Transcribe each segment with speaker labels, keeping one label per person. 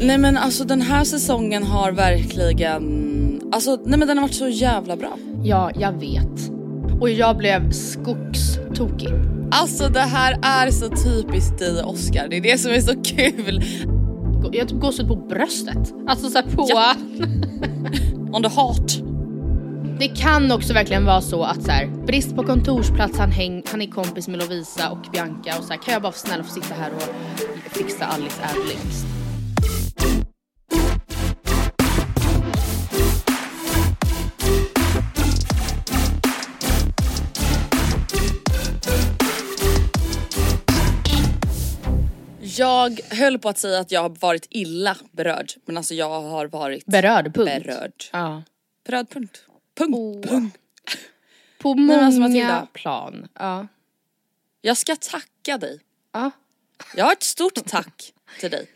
Speaker 1: Nej men alltså den här säsongen har verkligen, alltså nej men den har varit så jävla bra.
Speaker 2: Ja, jag vet. Och jag blev skogstokig.
Speaker 1: Alltså det här är så typiskt dig Oscar, det är det som är så kul.
Speaker 2: Jag typ gåshud på bröstet. Alltså såhär på...
Speaker 1: Ja. On the heart.
Speaker 2: Det kan också verkligen vara så att så här, brist på kontorsplats, han, häng, han är kompis med Lovisa och Bianca och så här, kan jag bara snälla få sitta här och fixa Alice Adlings.
Speaker 1: Jag höll på att säga att jag har varit illa berörd men alltså jag har varit
Speaker 2: Berörd, punkt.
Speaker 1: berörd.
Speaker 2: Ja.
Speaker 1: Berörd punkt. Punkt.
Speaker 2: Oh.
Speaker 1: punkt.
Speaker 2: På
Speaker 1: men alltså,
Speaker 2: många
Speaker 1: Matilda.
Speaker 2: plan. Ja.
Speaker 1: Jag ska tacka dig.
Speaker 2: Ja.
Speaker 1: Jag har ett stort tack till dig.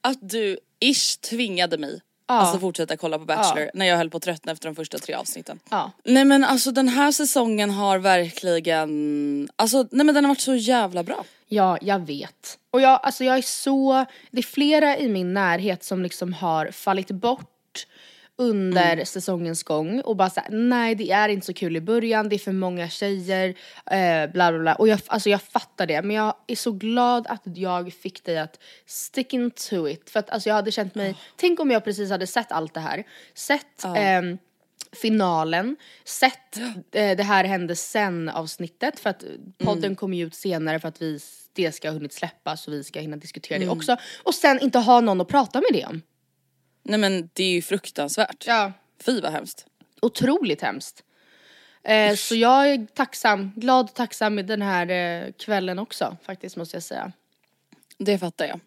Speaker 1: Att du ish tvingade mig
Speaker 2: Ja.
Speaker 1: alltså fortsätta kolla på Bachelor
Speaker 2: Ja.
Speaker 1: när jag höll på att tröttna efter de första tre avsnitten.
Speaker 2: ja.
Speaker 1: Nej men alltså den här säsongen har verkligen, alltså nej men den har varit så jävla bra.
Speaker 2: Ja, jag vet. Och jag, alltså jag är så, det är flera i min närhet som liksom har fallit bort under
Speaker 1: Mm.
Speaker 2: säsongens gång och bara såhär, nej det är inte så kul i början, det är för många tjejer, eh, bla bla bla. Och jag, alltså jag fattar det, men jag är så glad att jag fick dig att stick into it. För att alltså jag hade känt mig, tänk om jag precis hade sett allt det här, sett ehm, finalen, sett eh, det här hände sen avsnittet för att podden kommer ju ut senare för att vi, det ska ha hunnit släppas och vi ska hinna diskutera det också. Och sen inte ha någon att prata med det om.
Speaker 1: Nej men det är ju fruktansvärt.
Speaker 2: Ja.
Speaker 1: Fy vad hemskt.
Speaker 2: Otroligt hemskt. Eh, så jag är tacksam, glad och tacksam med den här eh, kvällen också faktiskt måste jag säga.
Speaker 1: Det fattar jag.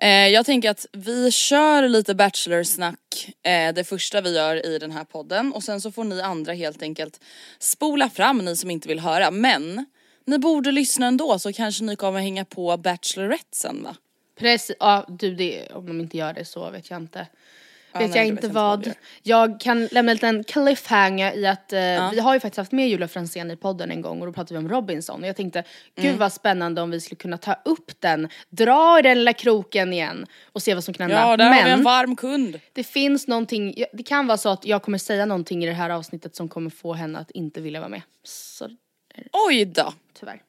Speaker 1: Eh, jag tänker att vi kör lite Bachelor-snack eh, det första vi gör i den här podden och sen så får ni andra helt enkelt spola fram ni som inte vill höra men ni borde lyssna ändå så kanske ni kommer hänga på Bachelorette sen va?
Speaker 2: Precis, ja du det, om de inte gör det så vet jag inte.
Speaker 1: Ja,
Speaker 2: vet
Speaker 1: nej,
Speaker 2: jag inte
Speaker 1: vet jag vad det
Speaker 2: jag kan lämna en liten cliffhanger i att eh, vi har ju faktiskt haft med Julia Franzén i podden en gång och då pratade vi om Robinson och jag tänkte
Speaker 1: Mm.
Speaker 2: gud vad spännande om vi skulle kunna ta upp den, dra i den lilla kroken igen och se vad som kan hända.
Speaker 1: Ja där har vi en
Speaker 2: Men
Speaker 1: varm kund.
Speaker 2: det finns någonting, det kan vara så att jag kommer säga någonting i det här avsnittet som kommer få henne att inte vilja vara med. Så
Speaker 1: Oj då.
Speaker 2: tyvärr.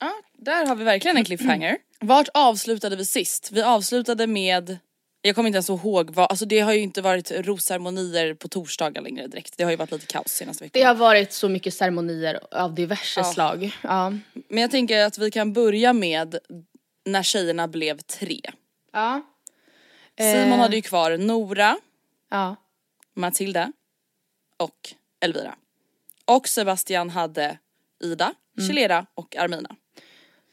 Speaker 1: Ja, där har vi verkligen en cliffhanger. Vart avslutade vi sist? Vi avslutade med jag kommer inte ens ihåg vad, alltså det har ju inte varit rosceremonier på torsdagar längre direkt. Det har ju varit lite kaos senaste veckan.
Speaker 2: Det har varit så mycket ceremonier av diverse
Speaker 1: Ja.
Speaker 2: slag. Ja.
Speaker 1: Men jag tänker att vi kan börja med när tjejerna blev tre.
Speaker 2: Ja.
Speaker 1: Simon
Speaker 2: Eh.
Speaker 1: hade ju kvar Nora,
Speaker 2: Ja.
Speaker 1: Matilda och Elvira. Och Sebastian hade Ida,
Speaker 2: Mm.
Speaker 1: Chilera och Armina.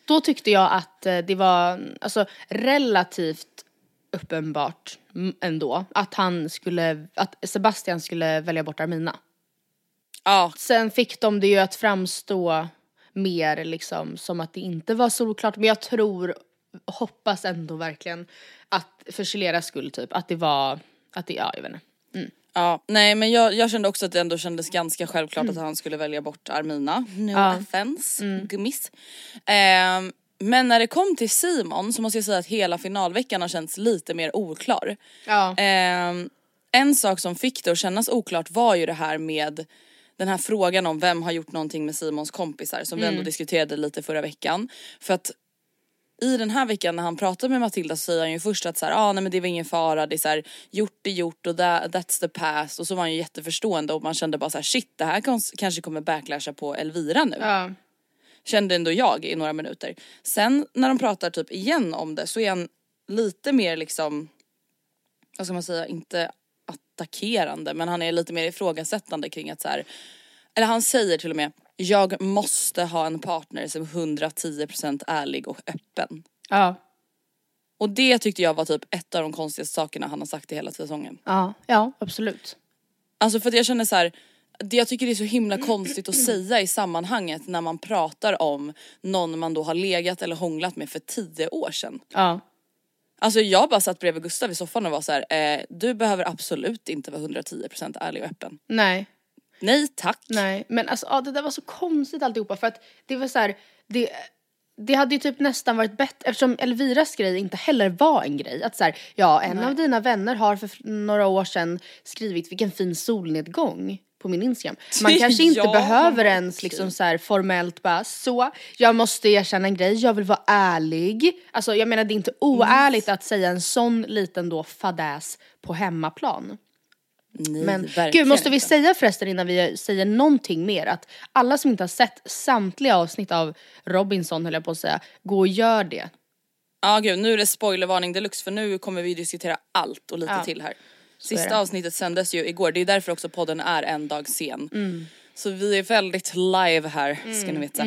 Speaker 2: Då tyckte jag att eh, det var alltså, relativt uppenbart mm, ändå att han skulle, att Sebastian skulle välja bort Armina.
Speaker 1: Ja,
Speaker 2: Sen fick de det ju att framstå mer liksom som att det inte var solklart. Men jag tror, hoppas ändå verkligen att för Chileras skull typ, att det var, att det, ja jag vet inte.
Speaker 1: Ja, nej men jag, jag kände också att det ändå kändes ganska självklart att han skulle välja bort Armina. No
Speaker 2: Ja.
Speaker 1: offense, gummis. Ehm, men när det kom till Simon så måste jag säga att hela finalveckan har känts lite mer oklar.
Speaker 2: Ja.
Speaker 1: Ehm, en sak som fick det att kännas oklart var ju det här med den här frågan om vem har gjort någonting med Simons kompisar som vi ändå diskuterade lite förra veckan. För att i den här veckan när han pratar med Matilda så säger han ju först att så här, ah, nej men det var ingen fara, det är så här, gjort är gjort och that, that's the past och så var han ju jätteförstående och man kände bara så här, shit det här kans- kanske kommer backlasha på Elvira nu.
Speaker 2: Ja.
Speaker 1: Kände ändå jag i några minuter. Sen när de pratar typ igen om det så är han lite mer liksom, vad ska man säga, inte attackerande men han är lite mer ifrågasättande kring att så här, eller han säger till och med jag måste ha en partner som är 110% ärlig och öppen.
Speaker 2: Ja.
Speaker 1: Och det tyckte jag var typ ett av de konstigaste sakerna han har sagt i hela säsongen.
Speaker 2: Ja, ja absolut.
Speaker 1: Alltså för att jag känner så här, det jag tycker det är så himla konstigt att säga i sammanhanget när man pratar om någon man då har legat eller hånglat med för tio år sedan.
Speaker 2: Ja.
Speaker 1: Alltså jag bara satt bredvid Gustav i soffan och var så här, eh, du behöver absolut inte vara 110% ärlig och öppen.
Speaker 2: Nej.
Speaker 1: Nej tack.
Speaker 2: Nej, men alltså ja, det där var så konstigt alltihopa för att det var så här, det, det hade ju typ nästan varit bättre eftersom Elviras grej inte heller var en grej. Att så här, ja en av dina vänner har för några år sedan skrivit vilken fin solnedgång på min Instagram. Man kanske inte
Speaker 1: Ja,
Speaker 2: behöver ens liksom så här formellt bara så, jag måste erkänna en grej, jag vill vara ärlig. Alltså jag menar det är inte oärligt att säga en sån liten då fadäs på hemmaplan.
Speaker 1: Nej,
Speaker 2: Men gud, måste vi
Speaker 1: inte.
Speaker 2: säga förresten innan vi säger någonting mer att alla som inte har sett samtliga avsnitt av Robinson höll jag på att säga, gå och gör det.
Speaker 1: Ja gud nu är det spoilervarning deluxe för nu kommer vi diskutera allt och lite
Speaker 2: Ja,
Speaker 1: till här.
Speaker 2: är
Speaker 1: Sista avsnittet sändes ju igår, det är därför också podden är en dag sen.
Speaker 2: Mm.
Speaker 1: Så vi är väldigt live här ska ni veta.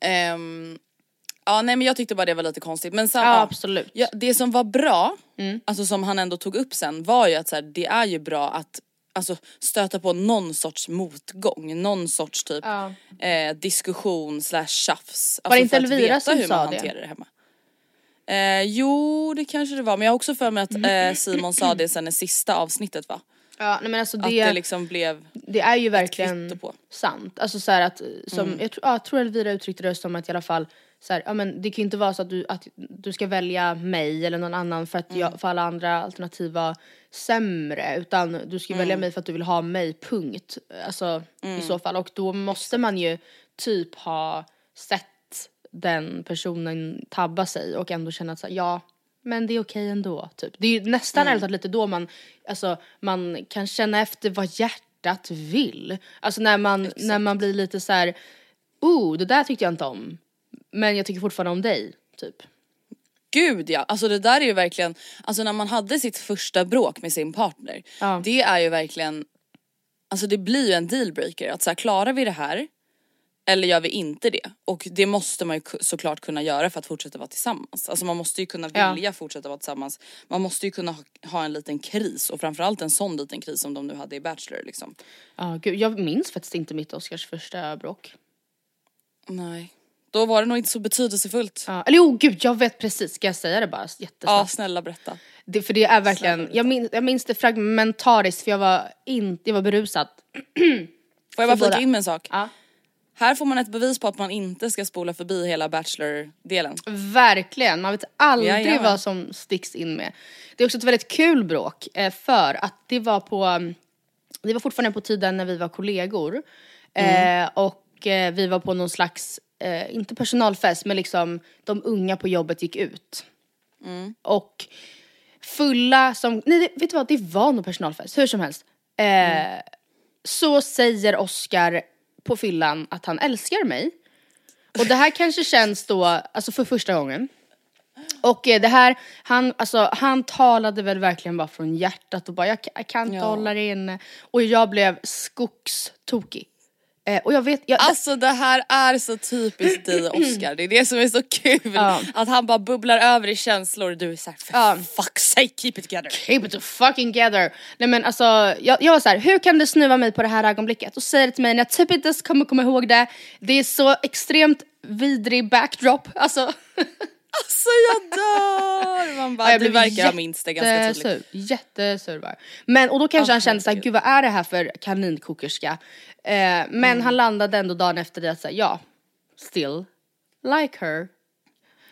Speaker 1: Ehm, ja nej men jag tyckte bara det var lite konstigt men sam-
Speaker 2: Ja, absolut.
Speaker 1: Ja, det som var bra, alltså som han ändå tog upp sen var ju att så här, det är ju bra att alltså, stöta på någon sorts motgång, någon sorts typ
Speaker 2: Ja.
Speaker 1: eh, diskussion slash tjafs.
Speaker 2: det
Speaker 1: Alltså,
Speaker 2: inte
Speaker 1: för att
Speaker 2: Elvira som
Speaker 1: hur
Speaker 2: sa
Speaker 1: man
Speaker 2: det?
Speaker 1: hanterar det hemma. Eh, jo det kanske det var men jag har också för mig att eh, Simon sa det sen i sista avsnittet va?
Speaker 2: Ja, nej men alltså
Speaker 1: Att
Speaker 2: det,
Speaker 1: det liksom blev,
Speaker 2: det är ju verkligen sant. Alltså så att, som,
Speaker 1: Mm.
Speaker 2: jag, tror- ja, jag tror Elvira uttryckte det som att i alla fall så här, ja men det kan ju inte vara så att du, att du ska välja mig eller någon annan för att
Speaker 1: Mm.
Speaker 2: jag, för alla andra alternativ var sämre utan du ska
Speaker 1: Mm.
Speaker 2: välja mig för att du vill ha mig, punkt. Alltså i så fall och då måste man ju typ ha sett den personen tabba sig och ändå känna att så här, ja men det är okej ändå typ. Det är ju nästan
Speaker 1: Mm.
Speaker 2: lite då man, alltså man kan känna efter vad hjärtat vill. Alltså när man, när man blir lite så här, oh det där tyckte jag inte om. Men jag tycker fortfarande om dig, typ.
Speaker 1: gud ja, alltså det där är ju verkligen, alltså när man hade sitt första bråk med sin partner,
Speaker 2: Ja.
Speaker 1: det är ju verkligen, alltså det blir ju en dealbreaker att så här, klarar vi det här eller gör vi inte det? Och det måste man ju såklart kunna göra för att fortsätta vara tillsammans. Alltså man måste ju kunna
Speaker 2: Ja.
Speaker 1: vilja fortsätta vara tillsammans. Man måste ju kunna ha, ha en liten kris och framförallt en sån liten kris som de nu hade i Bachelor liksom.
Speaker 2: Ja, gud, jag minns faktiskt inte mitt Oscars första bråk.
Speaker 1: Nej. Då var det nog inte så betydelsefullt. Ja,
Speaker 2: Ja, eller jo, gud jag vet precis, ska jag säga det bara jättesnabbt?
Speaker 1: snälla berätta.
Speaker 2: Det, för det är verkligen, jag minns, jag minns det fragmentariskt för jag var inte, jag var berusad.
Speaker 1: Får jag bara flika in med en sak?
Speaker 2: Ja.
Speaker 1: Här får man ett bevis på att man inte ska spola förbi hela Bachelor-delen.
Speaker 2: Verkligen, man vet aldrig
Speaker 1: Jajamän.
Speaker 2: vad som sticks in med. Det är också ett väldigt kul bråk eh, för att det var på, mm, det var fortfarande på tiden när vi var kollegor. Eh, och eh, vi var på någon slags, eh, inte personalfest men liksom de unga på jobbet gick ut. Och fulla som, nej vet du vad det var nog personalfest, hur som helst. Eh, Så säger Oscar på fyllan att han älskar mig. Och det här kanske känns då, alltså för första gången. Och eh, det här, han, alltså, han talade väl verkligen bara från hjärtat och bara jag, jag kan inte
Speaker 1: Ja.
Speaker 2: hålla det inne. Och jag blev skogstokig. Eh, och jag vet, jag,
Speaker 1: Alltså det här är så typiskt dig Oscar. Det är det som är så kul.
Speaker 2: Ja.
Speaker 1: Att han bara bubblar över i känslor och du är såhär, för
Speaker 2: Ja.
Speaker 1: fuck's sake keep it together.
Speaker 2: keep it fucking together. Nej men alltså, jag, jag var så här, hur kan du snuva mig på det här ögonblicket? Och säger det till mig när jag typ inte ens kommer komma ihåg det. Det är så extremt vidrig backdrop. Alltså,
Speaker 1: Alltså jag dör! Man bara,
Speaker 2: jag
Speaker 1: du verkar ha minst det ganska tydligt.
Speaker 2: jättesur. Var. Men och då kanske
Speaker 1: Ah,
Speaker 2: han kände såhär, gud vad är det här för kaninkokerska? Eh, men
Speaker 1: Mm.
Speaker 2: han landade ändå dagen efter det att säga ja, still like her.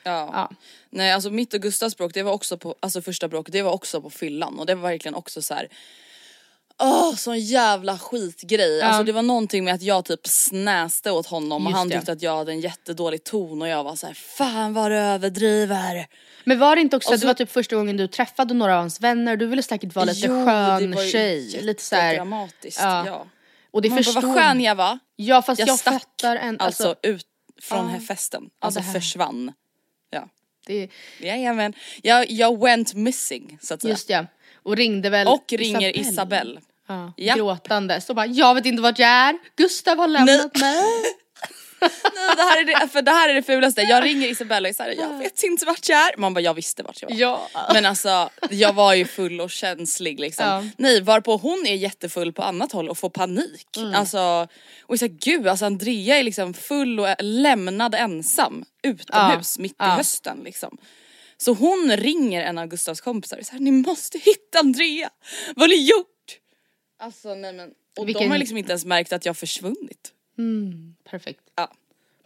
Speaker 1: Ja.
Speaker 2: Ja.
Speaker 1: Nej alltså mitt och Gustavs bråk det var också på, alltså första bråket det var också på fyllan och det var verkligen också så här. Åh sån jävla skitgrej. Alltså det var någonting med att jag typ snäste åt honom och
Speaker 2: Just
Speaker 1: han
Speaker 2: det.
Speaker 1: tyckte att jag hade en jättedålig ton och jag var så här: fan vad du överdriver.
Speaker 2: Men var det inte också
Speaker 1: Och
Speaker 2: att det
Speaker 1: så-
Speaker 2: var typ första gången du träffade några av hans vänner, du ville säkert vara lite
Speaker 1: Jo, det
Speaker 2: skön
Speaker 1: var ju
Speaker 2: tjej. Lite såhär,
Speaker 1: jättedramatiskt,
Speaker 2: ja.
Speaker 1: ja.
Speaker 2: Och det förstår
Speaker 1: vad skön jag var.
Speaker 2: Ja fast jag,
Speaker 1: Jag stack
Speaker 2: fattar en,
Speaker 1: alltså,
Speaker 2: alltså,
Speaker 1: ut från här festen. Alltså
Speaker 2: här.
Speaker 1: försvann. Ja.
Speaker 2: det,
Speaker 1: Jajamän. Jag, jag went missing så att säga.
Speaker 2: just ja. Och ringde väl
Speaker 1: Och ringer Isabelle.
Speaker 2: Ja,
Speaker 1: Ja.
Speaker 2: Gråtande, så bara jag vet inte vart jag är, Gustav har lämnat mig.
Speaker 1: Nej, det här är det, för det här är det fulaste. Jag ringer Isabella och här, jag vet inte vart jag är. Man bara jag visste vart jag var.
Speaker 2: Ja.
Speaker 1: Men alltså jag var ju full och känslig liksom.
Speaker 2: Ja.
Speaker 1: Nej varpå hon är jättefull på annat håll och får panik.
Speaker 2: Mm.
Speaker 1: Alltså och så här, gud alltså Andrea är liksom full och lämnad ensam utomhus
Speaker 2: Ja.
Speaker 1: mitt i hösten liksom. Så hon ringer en av Gustavs kompisar och säger ni måste hitta Andrea. Vad har ni gjort? Alltså nej men och
Speaker 2: Vilken-
Speaker 1: de har liksom inte ens märkt att jag har försvunnit.
Speaker 2: Perfekt.
Speaker 1: Ja.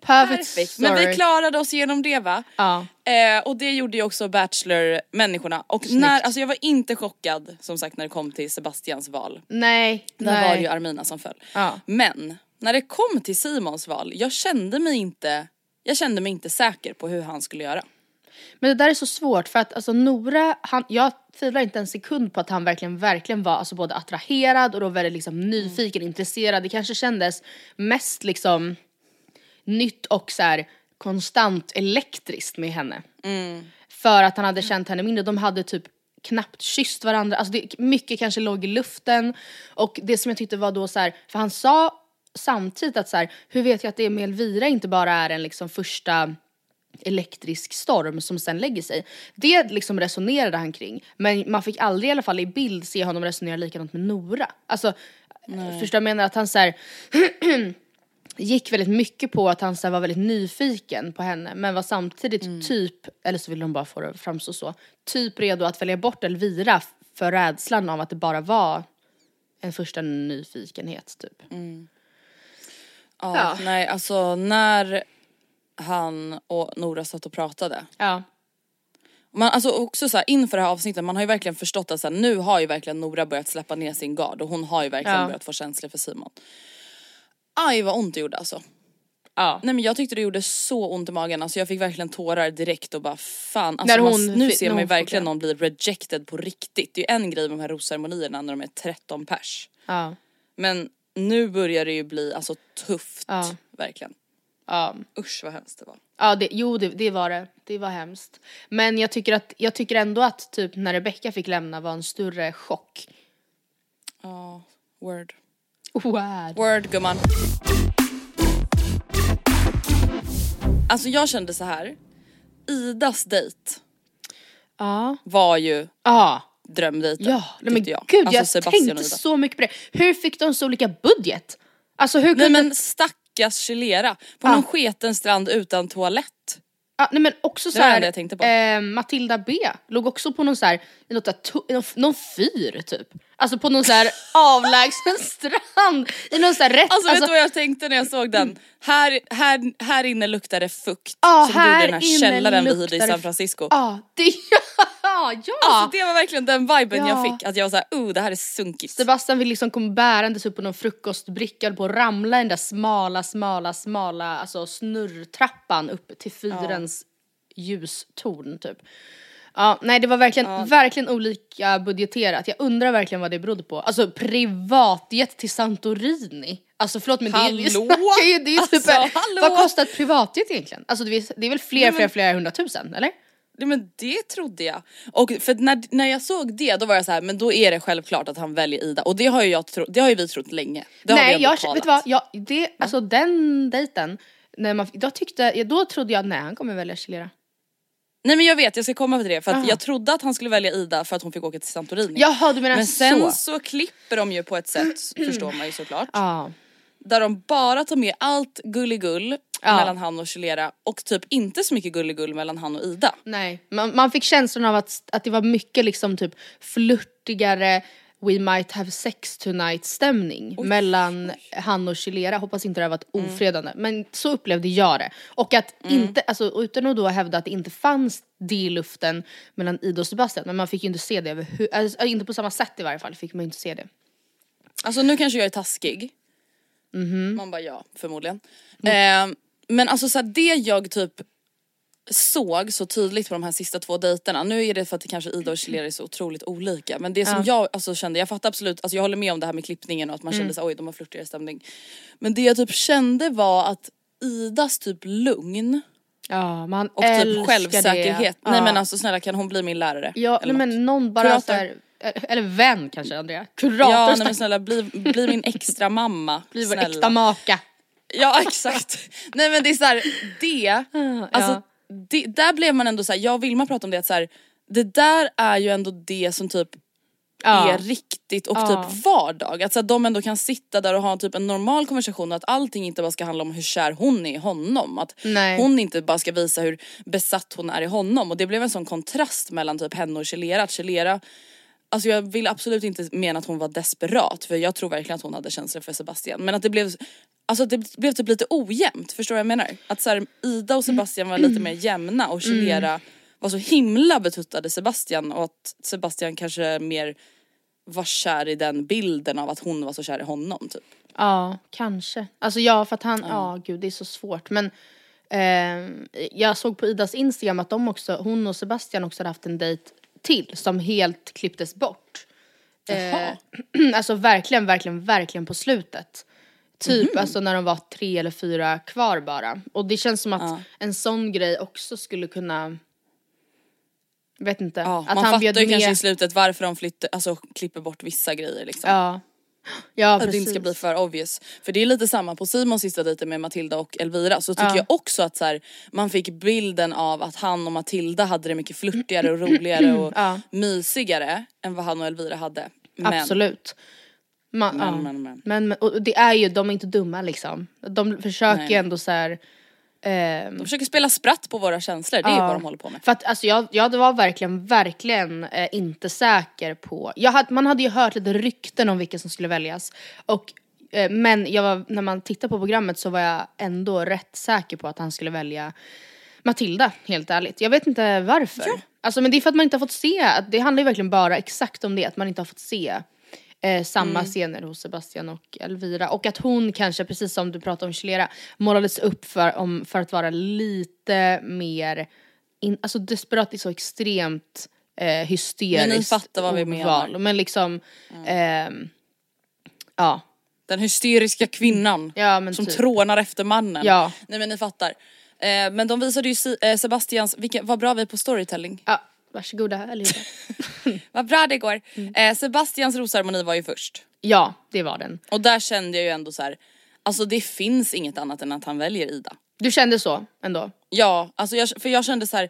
Speaker 2: Perfect,
Speaker 1: Perfekt.
Speaker 2: story.
Speaker 1: Men vi klarade oss igenom det va?
Speaker 2: Ja.
Speaker 1: Eh, och det gjorde ju också Bachelor-människorna. Och när, alltså jag var inte chockad som sagt när det kom till Sebastians val.
Speaker 2: Nej,
Speaker 1: Där
Speaker 2: nej.
Speaker 1: var det ju Armina som föll.
Speaker 2: Ja.
Speaker 1: Men när det kom till Simons val, jag kände mig inte, jag kände mig inte säker på hur han skulle göra.
Speaker 2: Men det där är så svårt för att alltså Nora, han, jag tvivlar inte en sekund på att han verkligen, verkligen var alltså både attraherad och då väldigt liksom nyfiken, intresserad. Det kanske kändes mest liksom nytt och så här konstant elektriskt med henne. För att han hade känt henne mindre, de hade typ knappt kysst varandra, alltså det, mycket kanske låg i luften. Och det som jag tyckte var då så här, för han sa samtidigt att så här, hur vet jag att det med Elvira inte bara är en liksom första elektrisk storm som sen lägger sig. Det liksom resonerade han kring. Men man fick aldrig i alla fall i bild se honom resonera likadant med Nora. Alltså, förstår du jag menar? Att han så här, gick väldigt mycket på att han så här, var väldigt nyfiken på henne men var samtidigt typ, eller så ville de bara få det framstå så, typ redo att välja bort Elvira för rädslan av att det bara var en första nyfikenhet typ.
Speaker 1: Ja,
Speaker 2: Ja.
Speaker 1: Nej alltså när han och Nora satt och pratade.
Speaker 2: Ja.
Speaker 1: Man, alltså också så här, inför det här avsnittet, man har ju verkligen förstått att så här, nu har ju verkligen Nora börjat släppa ner sin gard och hon har ju verkligen
Speaker 2: Ja.
Speaker 1: börjat få känslor för Simon. Aj vad ont det gjorde alltså.
Speaker 2: Ja.
Speaker 1: Nej men jag tyckte det gjorde så ont i magen, alltså jag fick verkligen tårar direkt och bara fan. Alltså
Speaker 2: När
Speaker 1: man,
Speaker 2: hon
Speaker 1: nu ser man ju
Speaker 2: hon
Speaker 1: verkligen någon bli rejected på riktigt. Det är ju en grej med de här rosceremonierna när de är 13 pers.
Speaker 2: Ja.
Speaker 1: Men nu börjar det ju bli alltså tufft, verkligen.
Speaker 2: Ja.
Speaker 1: Usch vad hemskt det var.
Speaker 2: Ja, det, jo det, det var det. Det var hemskt. Men jag tycker, att, jag tycker ändå att typ när Rebecca fick lämna var en större chock.
Speaker 1: Ja, word.
Speaker 2: Wow.
Speaker 1: Word gumman. Alltså jag kände så här. Idas dejt
Speaker 2: Ja.
Speaker 1: var ju
Speaker 2: Ja.
Speaker 1: drömdejten.
Speaker 2: Ja, nej, men
Speaker 1: tyckte jag.
Speaker 2: gud
Speaker 1: alltså
Speaker 2: jag tänkte så mycket på det. Hur fick de så olika budget? Alltså hur
Speaker 1: Nej
Speaker 2: kunde...
Speaker 1: men stackars Chilera på
Speaker 2: Ja.
Speaker 1: någon sketen strand utan toalett.
Speaker 2: Ja, nej men också så
Speaker 1: Det det
Speaker 2: här,
Speaker 1: tänkte på.
Speaker 2: Eh, Matilda B låg också på någon så här, något någon fyr typ. Alltså på någon så här avlägsen strand. I någon så här rätt,
Speaker 1: Alltså, vet du vad jag tänkte när jag såg den? Här, här, här inne luktar det fukt
Speaker 2: Ja,
Speaker 1: som du gjorde i
Speaker 2: här
Speaker 1: den här källaren vi hyrde i San Francisco.
Speaker 2: Ja, det, ja, ja.
Speaker 1: Alltså det var verkligen den viben
Speaker 2: Ja.
Speaker 1: jag fick, att jag var såhär oh det här är sunkigt.
Speaker 2: Sebastian vill liksom komma bärandes upp på någon frukostbricka på att ramla i den där smala, smala, smala alltså snurrtrappan upp till fyrens ljustorn typ. Ja, nej det var verkligen, verkligen olika budgeterat. Jag undrar verkligen vad det berodde på. Alltså privatjet till Santorini. Alltså förlåt men det är,
Speaker 1: Hallå?
Speaker 2: vi snackar ju, det är typ,
Speaker 1: Alltså, hallå?
Speaker 2: vad kostar ett privatjet egentligen? Alltså det är, det är väl fler,
Speaker 1: Nej, men-
Speaker 2: flera, flera hundratusen eller?
Speaker 1: Nej, men det trodde jag. Och för när, när jag såg det då var jag så här, men då är det självklart att han väljer Ida och det har ju, jag tro, det har ju vi trott länge. Det har vi
Speaker 2: Nej, jag, vet du vad? Jag, det, alltså den dejten, när man, då, tyckte, då trodde jag nej han kommer välja Chilera.
Speaker 1: Nej men jag vet, jag ska komma till det för att
Speaker 2: Aha.
Speaker 1: jag trodde att han skulle välja Ida för att hon fick åka till Santorini.
Speaker 2: Jaha du menar
Speaker 1: men sen
Speaker 2: så?
Speaker 1: så. klipper de ju på ett sätt, förstår man ju såklart.
Speaker 2: Ja.
Speaker 1: Där de bara tar med allt gulligull
Speaker 2: Ja.
Speaker 1: mellan han och Chilera och typ inte så mycket gulligull mellan han och Ida.
Speaker 2: Nej, man, man fick känslan av att, att det var mycket liksom typ flörtigare We might have sex tonight stämning mellan han och Chilera. Hoppas inte det har varit
Speaker 1: Mm.
Speaker 2: ofredande men så upplevde jag det. Och att inte, alltså utan att då hävda att det inte fanns det i luften mellan Ida och Sebastian men man fick ju inte se det alltså, inte på samma sätt i varje fall fick man ju inte se det.
Speaker 1: Alltså nu kanske jag är taskig.
Speaker 2: Mhm.
Speaker 1: Man bara ja, förmodligen.
Speaker 2: Mm.
Speaker 1: Eh, men alltså så här, det jag typ såg så tydligt på de här sista två dejterna, nu är det för att det kanske Ida och Chilera är så otroligt olika men det som jag alltså, kände, jag fattar absolut, alltså jag håller med om det här med klippningen och att man
Speaker 2: Mm.
Speaker 1: kände så oj de har flörtigare stämning. Men det jag typ kände var att Idas typ lugn
Speaker 2: Ja, man
Speaker 1: och typ självsäkerhet,
Speaker 2: det.
Speaker 1: nej
Speaker 2: Ja.
Speaker 1: men alltså snälla kan hon bli min lärare?
Speaker 2: Ja,
Speaker 1: Eller
Speaker 2: nej,
Speaker 1: något?
Speaker 2: men någon bara
Speaker 1: Kurator.
Speaker 2: så här, eller vän kanske Andrea. Kurator,
Speaker 1: Ja nej, men snälla bli, bli min extra mamma.
Speaker 2: blir vår
Speaker 1: snälla.
Speaker 2: äkta maka.
Speaker 1: Ja exakt. Nej men det är såhär, det, alltså det, där blev man ändå såhär, jag och Vilma pratade om det att såhär, det där är ju ändå det som typ
Speaker 2: Ja.
Speaker 1: är riktigt och
Speaker 2: Ja.
Speaker 1: typ vardag. Att så att de ändå kan sitta där och ha typ en normal konversation och att allting inte bara ska handla om hur kär hon är i honom. Att
Speaker 2: Nej.
Speaker 1: hon inte bara ska visa hur besatt hon är i honom och det blev en sån kontrast mellan typ henne och Chilera. Att Chilera Alltså jag vill absolut inte mena att hon var desperat för jag tror verkligen att hon hade känslor för Sebastian. Men att det blev, alltså det blev typ lite ojämnt, förstår du vad jag menar? Att så här, Ida och Sebastian var lite mer jämna och Chilera var så himla betuttade Sebastian och att Sebastian kanske mer var kär i den bilden av att hon var så kär i honom typ.
Speaker 2: Ja, kanske. Alltså ja, för att han, ja gud det är så svårt. Men eh, jag såg på Idas Instagram att de också, hon och Sebastian också hade haft en dejt till som helt klipptes bort. Eh, alltså verkligen, verkligen, verkligen på slutet. Typ alltså när de var tre eller fyra kvar bara. Och det känns som att en sån grej också skulle kunna Vet inte.
Speaker 1: Ja,
Speaker 2: att
Speaker 1: man
Speaker 2: han
Speaker 1: fattar ju
Speaker 2: med.
Speaker 1: kanske i slutet varför de flyttar, alltså klipper bort vissa grejer liksom.
Speaker 2: Ja. Ja
Speaker 1: Att
Speaker 2: precis.
Speaker 1: det inte ska bli för obvious. För det är lite samma på Simons sista dejter med Matilda och Elvira så tycker
Speaker 2: Ja.
Speaker 1: jag också att så här, man fick bilden av att han och Matilda hade det mycket flörtigare och roligare och
Speaker 2: Ja.
Speaker 1: mysigare än vad han och Elvira hade. Men,
Speaker 2: Absolut. Man,
Speaker 1: Men,
Speaker 2: ja.
Speaker 1: men, men.
Speaker 2: Men, men och det är ju, de är inte dumma liksom. De försöker
Speaker 1: Nej.
Speaker 2: ändå så här. ehm,
Speaker 1: De försöker spela spratt på våra känslor, det är
Speaker 2: Ja.
Speaker 1: vad de håller på med.
Speaker 2: För att alltså jag, jag var verkligen, verkligen eh, inte säker på, jag hade, man hade ju hört lite rykten om vilka som skulle väljas. Och, eh, men jag var, när man tittar på programmet så var jag ändå rätt säker på att han skulle välja Matilda, helt ärligt. Jag vet inte varför. Alltså men det är för att man inte har fått se, att det handlar ju verkligen bara exakt om det, att man inte har fått se eh, samma scener hos Sebastian och Elvira. Och att hon kanske, precis som du pratade om Chilera, målades upp för, om, för att vara lite mer, in, alltså desperat är så extremt eh, hysteriskt
Speaker 1: Men ni fattar vad vi menar.
Speaker 2: Men liksom, ehm, ja.
Speaker 1: Den hysteriska kvinnan
Speaker 2: Ja, men
Speaker 1: som
Speaker 2: typ.
Speaker 1: trånar efter mannen.
Speaker 2: Ja.
Speaker 1: Nej men ni fattar. Eh, men de visade ju eh, Sebastians, vilka, vad bra vi är på storytelling.
Speaker 2: ja varsågoda allihopa.
Speaker 1: Vad bra det går.
Speaker 2: Mm.
Speaker 1: Eh, Sebastians rosceremoni var ju först.
Speaker 2: ja, det var den.
Speaker 1: Och där kände jag ju ändå så här. alltså det finns inget annat än att han väljer Ida.
Speaker 2: Du kände så ändå?
Speaker 1: Ja, alltså jag, för jag kände så här.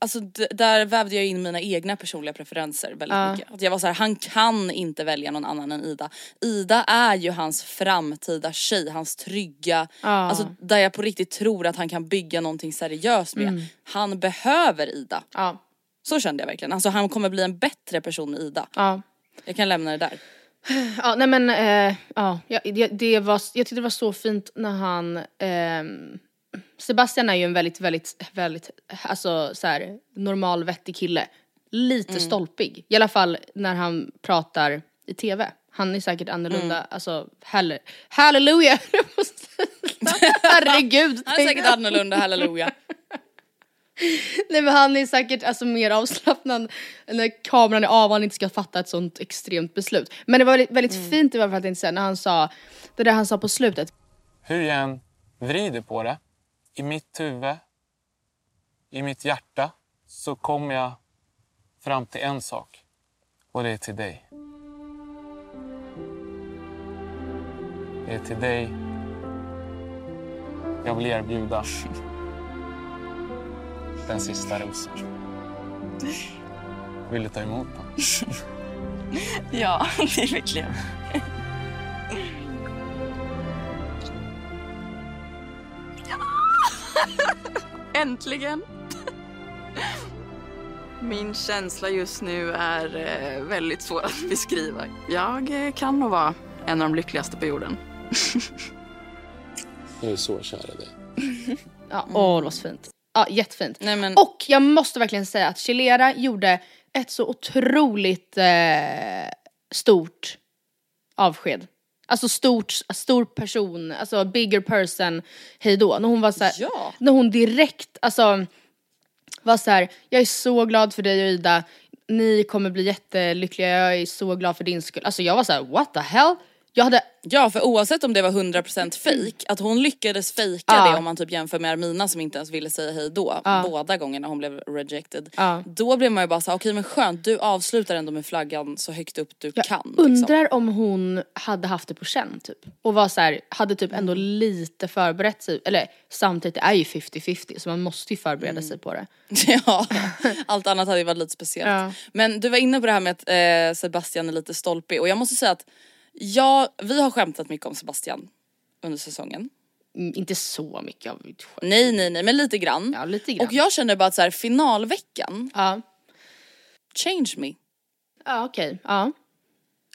Speaker 1: Alltså där vävde jag in mina egna personliga preferenser väldigt
Speaker 2: Ja.
Speaker 1: mycket. Att jag var så här, han kan inte välja någon annan än Ida. Ida är ju hans framtida tjej, hans trygga,
Speaker 2: Ja.
Speaker 1: alltså där jag på riktigt tror att han kan bygga någonting seriöst med.
Speaker 2: Mm.
Speaker 1: Han behöver Ida.
Speaker 2: Ja.
Speaker 1: Så kände jag verkligen. Alltså han kommer bli en bättre person med Ida.
Speaker 2: Ja.
Speaker 1: Jag kan lämna det där.
Speaker 2: Ja, nej men eh, ja, det, det var, jag tyckte det var så fint när han ehm, Sebastian är ju en väldigt, väldigt, väldigt, alltså så här, normal vettig kille. Lite
Speaker 1: Mm.
Speaker 2: stolpig. I alla fall när han pratar i tv. Han är säkert annorlunda,
Speaker 1: Mm.
Speaker 2: alltså halle, halleluja! Herregud!
Speaker 1: Han är säkert annorlunda, halleluja.
Speaker 2: Nej men han är säkert alltså, mer avslappnad när kameran är av och han inte ska fatta ett sånt extremt beslut. Men det var väldigt, väldigt
Speaker 1: Mm.
Speaker 2: fint i alla fall att inte säga när han sa, det där han sa på slutet.
Speaker 3: Hur jag än vrider på det, i mitt huvud, i mitt hjärta, så kom jag fram till en sak. Och det är till dig. Det är till dig jag vill erbjuda den sista rosen. Vill du ta emot den?
Speaker 4: Ja, det är verkligen. Äntligen! Min känsla just nu är eh, väldigt svår att beskriva. Jag eh, kan nog vara en av de lyckligaste på jorden.
Speaker 3: Jag är så kär i dig.
Speaker 2: Ja, åh det var så fint. Ja, jättefint.
Speaker 1: Nej, men-
Speaker 2: Och jag måste verkligen säga att Chilera gjorde ett så otroligt eh, stort avsked. Alltså stort, stor person, alltså bigger person, hejdå. När hon var så här,
Speaker 1: Ja.
Speaker 2: när hon direkt, alltså var så här, jag är så glad för dig och Ida, ni kommer bli jättelyckliga, jag är så glad för din skull. Alltså jag var så här, what the hell? Jag hade
Speaker 1: Ja för oavsett om det var 100% fake, att hon lyckades fejka
Speaker 2: Ja.
Speaker 1: det om man typ jämför med Armina som inte ens ville säga hej då, båda gångerna hon blev rejected.
Speaker 2: Ja.
Speaker 1: Då blev man ju bara såhär, okej men skönt du avslutar ändå med flaggan så högt upp du
Speaker 2: Jag
Speaker 1: kan. Liksom.
Speaker 2: undrar om hon hade haft det på känn typ. Och var så här, hade typ ändå lite förberett sig. Eller samtidigt, det är ju 50-50 så man måste ju förbereda
Speaker 1: Mm.
Speaker 2: sig på det.
Speaker 1: ja, allt annat hade ju varit lite speciellt.
Speaker 2: Ja.
Speaker 1: Men du var inne på det här med att eh, Sebastian är lite stolpig och jag måste säga att ja, vi har skämtat mycket om Sebastian under säsongen.
Speaker 2: Mm, inte så mycket, själv.
Speaker 1: Nej nej nej men lite grann.
Speaker 2: Ja, lite grann.
Speaker 1: Och jag känner bara att så här, finalveckan,
Speaker 2: Ja,
Speaker 1: change me.
Speaker 2: ja okej. Ja.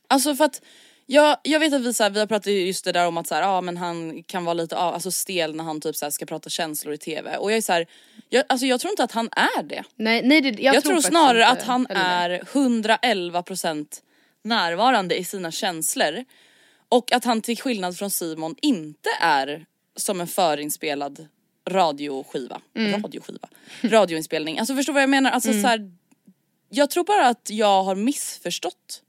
Speaker 1: Alltså för att jag, jag vet att vi, så här, vi har pratat just det där om att så här, ja, men han kan vara lite av, alltså stel när han typ så här, ska prata känslor i tv. Och jag är så här, jag, alltså jag tror inte att han är det.
Speaker 2: Nej, nej det, jag,
Speaker 1: Jag, tror,
Speaker 2: faktiskt
Speaker 1: snarare att han är 111% närvarande i sina känslor. Och att han till skillnad från Simon inte är som en förinspelad radioskiva.
Speaker 2: Mm.
Speaker 1: Radioskiva? Radioinspelning. Alltså förstår du vad jag menar? Alltså så här, jag tror bara att jag har missförstått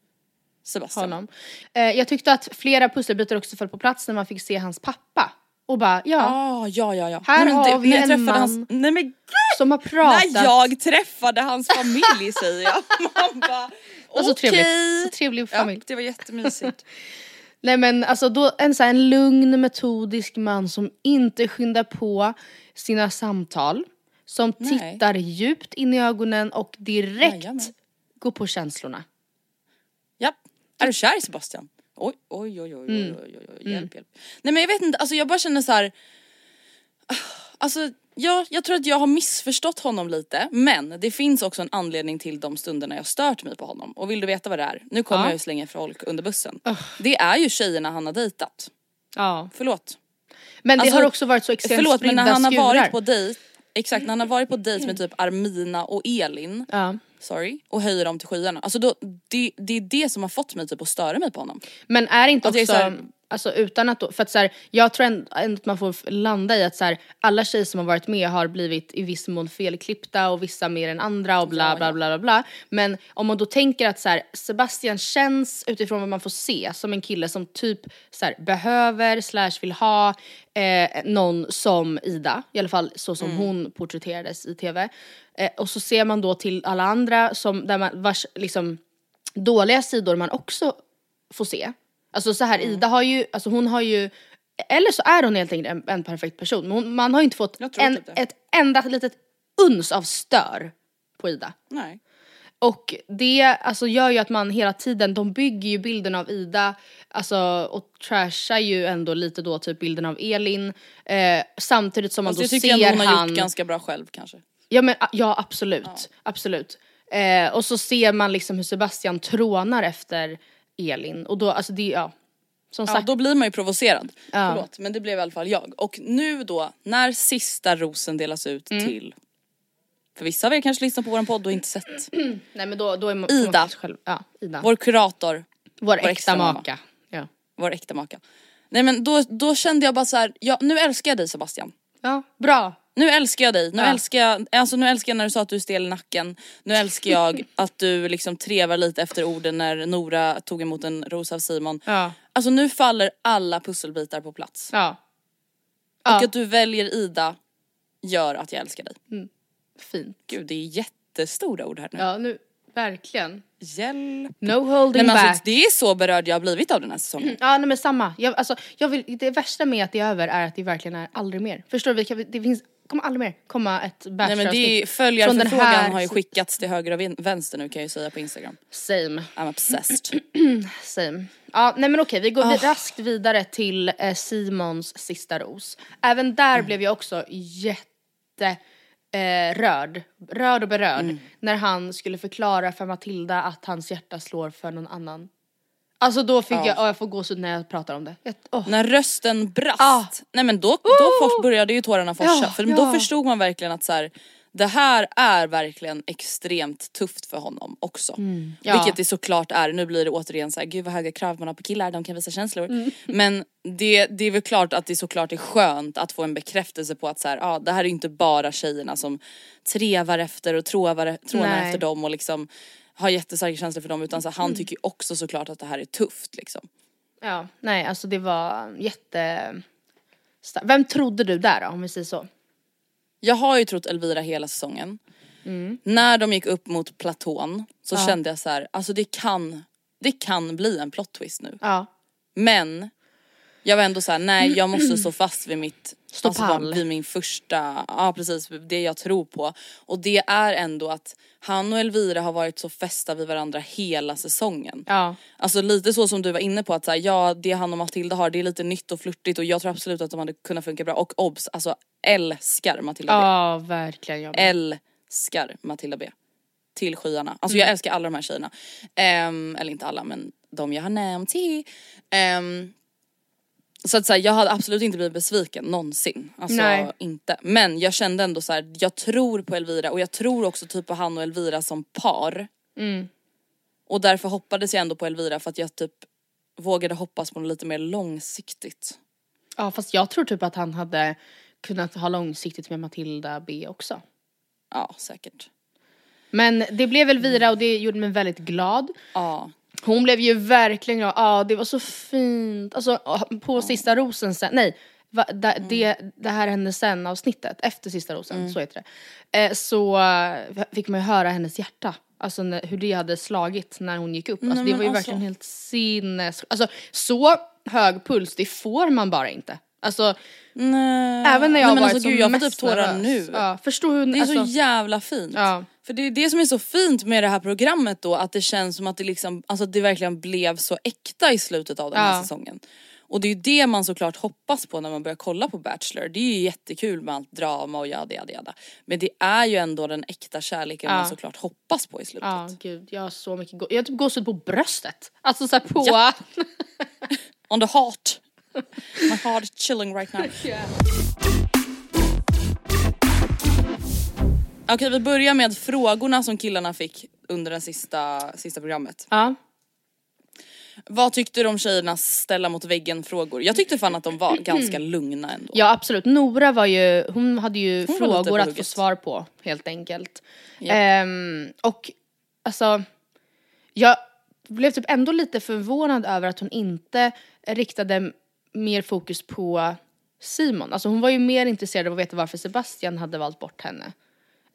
Speaker 1: Sebastian.
Speaker 2: honom. Eh, jag tyckte att flera pusselbitar också föll på plats när man fick se hans pappa. Och bara, ja,
Speaker 1: Ah, ja, ja, ja.
Speaker 2: Här
Speaker 1: men
Speaker 2: har vi
Speaker 1: när jag
Speaker 2: en man
Speaker 1: Hans, nej men
Speaker 2: som har pratat.
Speaker 1: När jag träffade hans familj säger jag. Man bara,
Speaker 2: Och så
Speaker 1: okej.
Speaker 2: trevligt. Så trevlig familj.
Speaker 1: Ja, det var jättemysigt.
Speaker 2: Nej men alltså då, en sån här en lugn metodisk man som inte skyndar på sina samtal. Som
Speaker 1: Nej.
Speaker 2: tittar djupt in i ögonen och direkt
Speaker 1: Jajamän.
Speaker 2: går på känslorna.
Speaker 1: ja. Är du kär i Sebastian? Oj, oj, oj, oj, oj,
Speaker 2: Mm.
Speaker 1: oj, oj, oj. hjälp, hjälp. Nej men jag vet inte, alltså jag bara känner så här. ah, Alltså ja, jag tror att jag har missförstått honom lite men det finns också en anledning till de stunderna jag stört mig på honom. Och vill du veta vad det är? Nu kommer
Speaker 2: Ja.
Speaker 1: jag ju slänga folk under bussen. Det är ju tjejerna han har dejtat.
Speaker 2: Ja.
Speaker 1: Förlåt.
Speaker 2: Men det
Speaker 1: Alltså,
Speaker 2: har också varit så extremt
Speaker 1: Förlåt men när han har
Speaker 2: skurar.
Speaker 1: varit på dejt, exakt när han har varit på dejt med typ Armina och Elin,
Speaker 2: Ja.
Speaker 1: sorry, och höjer dem till skyarna. Alltså då, det, det är det som har fått mig typ att störa mig på honom.
Speaker 2: Men är inte
Speaker 1: är
Speaker 2: också,
Speaker 1: så här-
Speaker 2: alltså utan att då, för att så här, jag tror ändå att man får landa i att så här, alla tjejer som har varit med har blivit i viss mån felklippta och vissa mer än andra och bla bla bla bla bla. Men om man då tänker att så här, Sebastian känns utifrån vad man får se som en kille som typ så behöver slash vill ha eh, någon som Ida, i alla fall så som hon porträtterades i tv. Eh, och så ser man då till alla andra som, där man, vars liksom dåliga sidor man också får se. Alltså så här,
Speaker 1: Mm.
Speaker 2: Ida har ju, alltså hon har ju, eller så är hon helt enkelt en, en perfekt person. Men hon, man har ju inte fått
Speaker 1: Jag
Speaker 2: en,
Speaker 1: typ det.
Speaker 2: ett enda litet uns av stör på Ida.
Speaker 1: Nej.
Speaker 2: Och det alltså, gör ju att man hela tiden, de bygger ju bilden av Ida alltså, och trashar ju ändå lite då typ bilden av Elin. Eh, samtidigt som man
Speaker 1: Fast
Speaker 2: då
Speaker 1: jag tycker
Speaker 2: ser
Speaker 1: ändå hon har
Speaker 2: han...
Speaker 1: gjort ganska bra själv kanske.
Speaker 2: Ja men ja absolut, absolut. Eh, och så ser man liksom hur Sebastian trånar efter Elin och då, alltså det, ja. Som
Speaker 1: Ja,
Speaker 2: sagt,
Speaker 1: då blir man ju provocerad.
Speaker 2: Ja.
Speaker 1: Förlåt men det blev i alla fall jag. Och nu då när sista rosen delas ut
Speaker 2: Mm.
Speaker 1: till, för vissa av er kanske lyssnar på vår podd och inte sett,
Speaker 2: nej men då, då är man,
Speaker 1: Ida.
Speaker 2: man själv, ja Ida. Vår,
Speaker 1: vår kurator, vår
Speaker 2: äkta
Speaker 1: extra mamma.
Speaker 2: maka. Ja.
Speaker 1: vår äkta maka. Nej men då, då kände jag bara så här, ja nu älskar jag dig Sebastian.
Speaker 2: ja, bra.
Speaker 1: Nu älskar jag dig, nu
Speaker 2: Ja.
Speaker 1: älskar jag, alltså nu älskar jag när du sa att du är stel i nacken. Nu älskar jag att du liksom trevar lite efter orden när Nora tog emot en ros av Simon.
Speaker 2: Ja.
Speaker 1: Alltså nu faller alla pusselbitar på plats.
Speaker 2: Ja.
Speaker 1: Och
Speaker 2: Ja.
Speaker 1: att du väljer Ida gör att jag älskar dig.
Speaker 2: fint.
Speaker 1: Gud det är jättestora ord här nu.
Speaker 2: Ja nu, verkligen.
Speaker 1: Hjälp.
Speaker 2: No holding
Speaker 1: Nej, men
Speaker 2: back.
Speaker 1: alltså, det är så berörd jag har blivit av den här säsongen.
Speaker 2: Ja nej men samma. Jag, alltså, jag vill, det värsta med att det är över är att det verkligen är aldrig mer. Förstår du? Det finns, kommer aldrig mer komma ett
Speaker 1: Nej men det är,
Speaker 2: Bachelor-avsnitt
Speaker 1: följarförfrågan
Speaker 2: här
Speaker 1: har ju skickats till höger och vänster nu kan jag ju säga på Instagram.
Speaker 2: Same,
Speaker 1: I'm obsessed.
Speaker 2: same. Ja nej men okej vi går vi raskt vidare till eh, Simons sista ros. Även där
Speaker 1: Mm.
Speaker 2: blev jag också jätte eh, rörd, rörd och berörd
Speaker 1: Mm.
Speaker 2: när han skulle förklara för Matilda att hans hjärta slår för någon annan. Alltså då fick
Speaker 1: Ja.
Speaker 2: jag, åh, jag får gåshud när jag pratar om det. Jag, åh.
Speaker 1: När rösten brast,
Speaker 2: Ah.
Speaker 1: nej men då, då först började ju tårarna forsa.
Speaker 2: Ja,
Speaker 1: för
Speaker 2: ja.
Speaker 1: då förstod man verkligen att så här, det här är verkligen extremt tufft för honom också.
Speaker 2: Mm. Ja.
Speaker 1: Vilket det såklart är, nu blir det återigen så här, gud vad höga krav man har på killar, de kan visa känslor.
Speaker 2: Mm.
Speaker 1: Men det, det är väl klart att det såklart är skönt att få en bekräftelse på att så här, ja, det här är inte bara tjejerna som trevar efter och tråvar, trånar efter dem och liksom har jättestarka känslor för dem utan så han
Speaker 2: Mm.
Speaker 1: tycker också såklart att det här är tufft liksom.
Speaker 2: Ja, nej alltså det var jätte... Vem trodde du där då, om vi säger så?
Speaker 1: Jag har ju trott Elvira hela säsongen. När de gick upp mot platån så
Speaker 2: Ja.
Speaker 1: kände jag så här, alltså det kan, det kan bli en plot twist nu.
Speaker 2: Ja.
Speaker 1: Men jag var ändå så här, nej jag måste stå fast vid mitt,
Speaker 2: Stå
Speaker 1: alltså
Speaker 2: pall.
Speaker 1: vid min första, ja precis det jag tror på. Och det är ändå att han och Elvira har varit så fästa vid varandra hela säsongen.
Speaker 2: Ja.
Speaker 1: Alltså lite så som du var inne på att så här, ja det han och Matilda har det är lite nytt och flörtigt och jag tror absolut att de hade kunnat funka bra och obs alltså älskar Matilda B.
Speaker 2: Ja, verkligen. Jag
Speaker 1: älskar Matilda B. Till skyarna. Alltså jag älskar alla de här tjejerna. Ehm, eller inte alla men de jag har nämnt. Um, så att så här, jag hade absolut inte blivit besviken någonsin. Alltså
Speaker 2: Nej.
Speaker 1: inte. Men jag kände ändå så här, jag tror på Elvira och jag tror också typ på han och Elvira som par.
Speaker 2: Mm.
Speaker 1: Och därför hoppades jag ändå på Elvira för att jag typ vågade hoppas på något lite mer långsiktigt.
Speaker 2: Ja, fast jag tror typ att han hade kunnat ha långsiktigt med Matilda B också.
Speaker 1: Ja säkert.
Speaker 2: Men det blev Elvira och det gjorde mig väldigt glad.
Speaker 1: Ja.
Speaker 2: Hon blev ju verkligen glad, ja det var så fint. Alltså på sista rosen sen, nej. Va, da,
Speaker 1: Mm.
Speaker 2: det, det här hände sen avsnittet, efter sista rosen, så heter det. Eh, så eh, fick man ju höra hennes hjärta. Alltså när, hur det hade slagit när hon gick upp. Alltså,
Speaker 1: Nej,
Speaker 2: det var ju
Speaker 1: alltså.
Speaker 2: verkligen helt sinnes... Alltså så hög puls, det får man bara inte. Alltså
Speaker 1: Nej.
Speaker 2: även när jag
Speaker 1: Nej, men
Speaker 2: varit
Speaker 1: alltså,
Speaker 2: som
Speaker 1: gud, jag
Speaker 2: mest
Speaker 1: typ tårar nu.
Speaker 2: Ja, förstår hur,
Speaker 1: Det är
Speaker 2: alltså,
Speaker 1: så jävla fint.
Speaker 2: Ja.
Speaker 1: För det är det som är så fint med det här programmet då, att det känns som att det liksom, alltså det verkligen blev så äkta i slutet av den här
Speaker 2: Ja.
Speaker 1: säsongen. Och det är ju det man såklart hoppas på när man börjar kolla på Bachelor. Det är ju jättekul med allt drama och jada jada jada. Men det är ju ändå den äkta kärleken
Speaker 2: Ja.
Speaker 1: man såklart hoppas på i slutet.
Speaker 2: Ja gud, jag har så mycket gå- Jag har typ gåshud på bröstet. Alltså såhär på...
Speaker 1: Ja. On the heart. My heart is chilling right now. Okej vi börjar med frågorna som killarna fick under det sista, sista programmet.
Speaker 2: Ja.
Speaker 1: Vad tyckte du om tjejernas ställa mot väggen frågor? Jag tyckte fan att de var ganska lugna ändå.
Speaker 2: Ja absolut, Nora var ju, hon hade ju
Speaker 1: Hon
Speaker 2: frågor att få svar på helt enkelt.
Speaker 1: Japp.
Speaker 2: Ehm, och alltså, jag blev typ ändå lite förvånad över att hon inte riktade mer fokus på Simon. Alltså hon var ju mer intresserad av att veta varför Sebastian hade valt bort henne.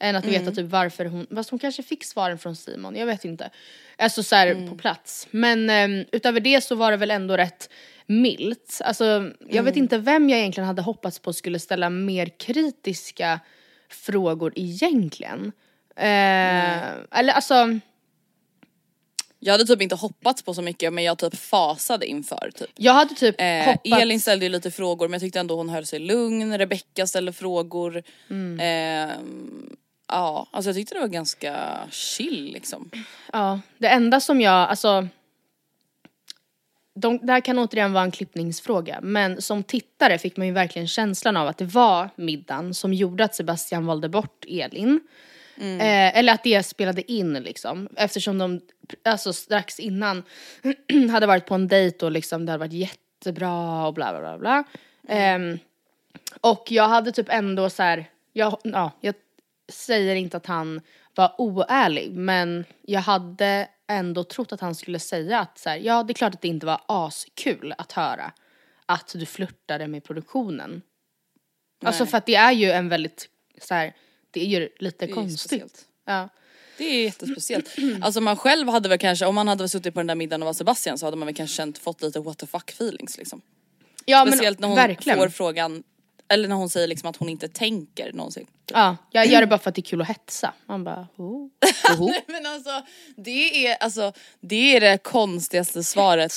Speaker 2: Än att veta typ varför hon, fast hon kanske fick svaren från Simon, jag vet inte. Alltså så här på plats. Men um, utöver det så var det väl ändå rätt milt. Alltså jag vet inte vem jag egentligen hade hoppats på skulle ställa mer kritiska frågor egentligen. Eh, eller alltså,
Speaker 1: Jag hade typ inte hoppats på så mycket men jag typ fasade inför typ.
Speaker 2: jag hade typ
Speaker 1: Eh,
Speaker 2: hoppats...
Speaker 1: Elin ställde ju lite frågor men jag tyckte ändå hon höll sig lugn. Rebecca ställde frågor.
Speaker 2: Mm.
Speaker 1: Eh, ja, alltså jag tyckte det var ganska chill liksom.
Speaker 2: Ja, det enda som jag, alltså de, det här kan återigen vara en klippningsfråga, men som tittare fick man ju verkligen känslan av att det var middagen som gjorde att Sebastian valde bort Elin. Eh, eller att det spelade in liksom, eftersom de alltså, strax innan hade varit på en dejt och liksom det hade varit jättebra och bla bla bla bla. Ehm, och jag hade typ ändå så här, jag, ja, jag säger inte att han var oärlig men jag hade ändå trott att han skulle säga att så här, ja det är klart att det inte var askul att höra att du flörtade med produktionen. Alltså
Speaker 1: Nej.
Speaker 2: för att det är ju en väldigt så här, det är ju lite
Speaker 1: Det är
Speaker 2: konstigt. Ja.
Speaker 1: Det är jättespeciellt. Alltså man själv hade väl kanske, om man hade suttit på den där middagen och var Sebastian så hade man väl kanske känt, fått lite what the fuck feelings liksom.
Speaker 2: Ja
Speaker 1: Speciellt
Speaker 2: men
Speaker 1: när hon
Speaker 2: verkligen.
Speaker 1: får frågan, eller när hon säger liksom att hon inte tänker någonsin.
Speaker 2: Ja, jag gör det bara för att det är kul att hetsa. Man bara, oh. oh.
Speaker 1: Nej men alltså det är, alltså, det är det konstigaste svaret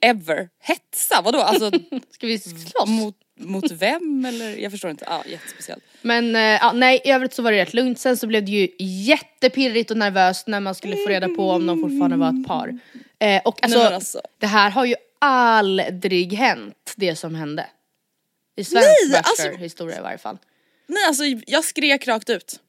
Speaker 1: ever. Hetsa, vadå? Alltså
Speaker 2: Ska vi slåss?
Speaker 1: mot, mot vem eller? Jag förstår inte, ja jättespeciellt.
Speaker 2: Men eh, nej, i övrigt så var det rätt lugnt. Sen så blev det ju jättepirrigt och nervöst när man skulle få reda på om de fortfarande var ett par. Eh, och alltså,
Speaker 1: Nej, alltså.
Speaker 2: det här har ju aldrig hänt, det som hände. I svensk
Speaker 1: Nej, alltså-
Speaker 2: i varje fall.
Speaker 1: Nej alltså jag skrek rakt ut.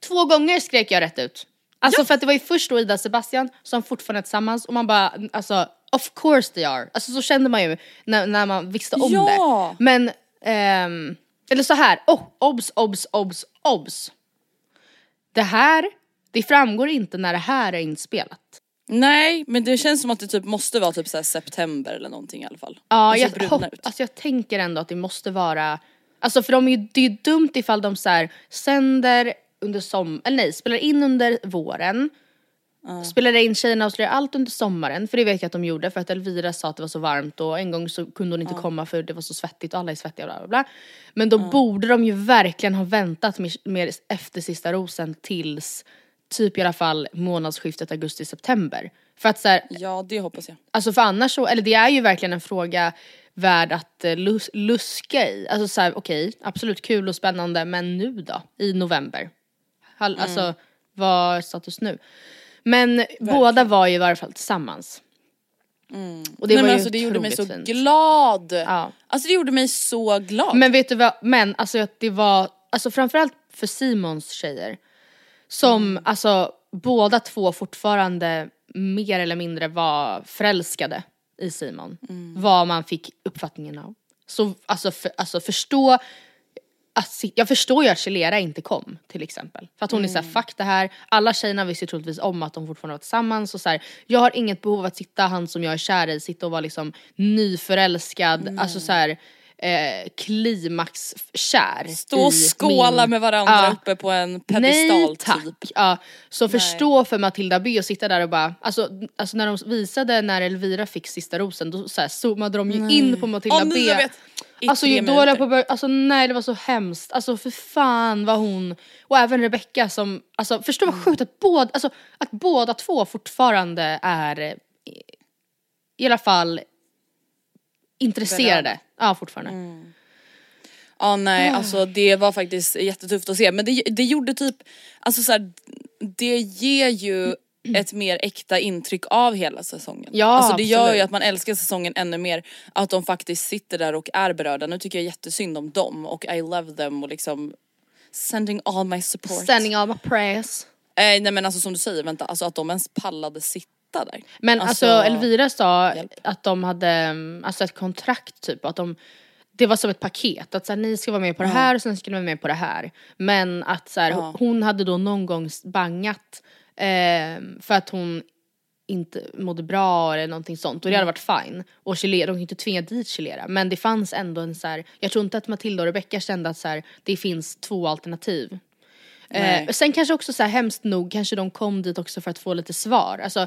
Speaker 2: Två gånger skrek jag rätt ut. Alltså för att det var ju först då Ida och Sebastian som fortfarande är tillsammans och man bara, alltså of course they are. Alltså så kände man ju när, när man visste om
Speaker 1: Ja.
Speaker 2: det. Men, ehm, eller så här, oh, obs, obs, obs, obs. Det här, det framgår inte när det här är inspelat.
Speaker 1: Nej men det känns som att det typ måste vara typ så här september eller någonting i alla fall.
Speaker 2: Ja,
Speaker 1: ser
Speaker 2: jag, hopp, alltså jag tänker ändå att det måste vara, alltså för de är ju, det är ju dumt ifall de så här, sänder under som, eller nej, spelar in under våren, spelade in Tjejerna avslöjar allt under sommaren, för det vet jag att de gjorde för att Elvira sa att det var så varmt och en gång så kunde hon inte komma för det var så svettigt och alla är svettiga och bla bla bla. Men då borde de ju verkligen ha väntat med, med efter sista rosen tills typ i alla fall månadsskiftet augusti-september. För att så här,
Speaker 1: Ja det hoppas jag.
Speaker 2: Alltså för annars så, eller det är ju verkligen en fråga värd att eh, lus, luska i. Alltså såhär okej, absolut kul och spännande men nu då? I november? Hall,
Speaker 1: Mm.
Speaker 2: Alltså vad är status nu? Men båda var ju i varje fall tillsammans. Och det
Speaker 1: Nej,
Speaker 2: var
Speaker 1: men
Speaker 2: ju
Speaker 1: alltså, det gjorde mig så
Speaker 2: fint.
Speaker 1: glad.
Speaker 2: Ja.
Speaker 1: Alltså det gjorde mig så glad.
Speaker 2: Men vet du vad, men alltså att det var, alltså framförallt för Simons tjejer. Som
Speaker 1: Mm.
Speaker 2: alltså båda två fortfarande mer eller mindre var förälskade i Simon.
Speaker 1: Mm.
Speaker 2: Vad man fick uppfattningen av. Så alltså, för, alltså förstå, att, si- jag förstår ju att Chilera inte kom till exempel. För att hon är
Speaker 1: Mm.
Speaker 2: såhär, fuck det här. Alla tjejerna visste ju troligtvis om att de fortfarande var tillsammans. Och så här, jag har inget behov av att sitta, han som jag är kär i, sitta och vara liksom nyförälskad. Alltså såhär eh, klimaxkär.
Speaker 1: Stå och skåla
Speaker 2: min-
Speaker 1: med varandra
Speaker 2: Ja.
Speaker 1: uppe på en
Speaker 2: Nej
Speaker 1: pedestal
Speaker 2: tack.
Speaker 1: typ.
Speaker 2: Ja, så förstå för Matilda B och sitta där och bara, alltså, alltså när de visade när Elvira fick sista rosen då så här, zoomade de ju in på Matilda
Speaker 1: Åh,
Speaker 2: B.
Speaker 1: nej, jag vet. I
Speaker 2: Alltså
Speaker 1: minuter.
Speaker 2: på alltså nej det var så hemskt, alltså för fan vad hon, och även Rebecca som, alltså förstå vad sjukt att båda, alltså att båda två fortfarande är eh, i alla fall intresserade. Ja fortfarande.
Speaker 1: Ja nej
Speaker 2: Ah.
Speaker 1: alltså det var faktiskt jättetufft att se men det, det gjorde typ, alltså så här, det ger ju ett mer äkta intryck av hela säsongen.
Speaker 2: Ja,
Speaker 1: alltså det gör ju att man älskar säsongen ännu mer, att de faktiskt sitter där och är berörda. Nu tycker jag jättesynd om dem och I love them och liksom sending all my support.
Speaker 2: Sending all my prayers.
Speaker 1: Eh, nej men alltså som du säger, vänta, alltså att de ens pallade sitta där.
Speaker 2: Men alltså, Elvira sa
Speaker 1: hjälp.
Speaker 2: att de hade mm, alltså ett kontrakt typ, att de det var som ett paket, att så här, ni ska vara med på det här och sen ska ni vara med på det här. Men att så här,
Speaker 1: Ja.
Speaker 2: hon hade då någon gång bangat eh, för att hon inte mådde bra eller någonting sånt och det hade varit fine. Och Chilera, de ju inte tvinga dit Chilera men det fanns ändå en så här, jag tror inte att Matilda och Rebecca kände att så här, det finns två alternativ. Eh, sen kanske också så här hemskt nog kanske de kom dit också för att få lite svar. Alltså,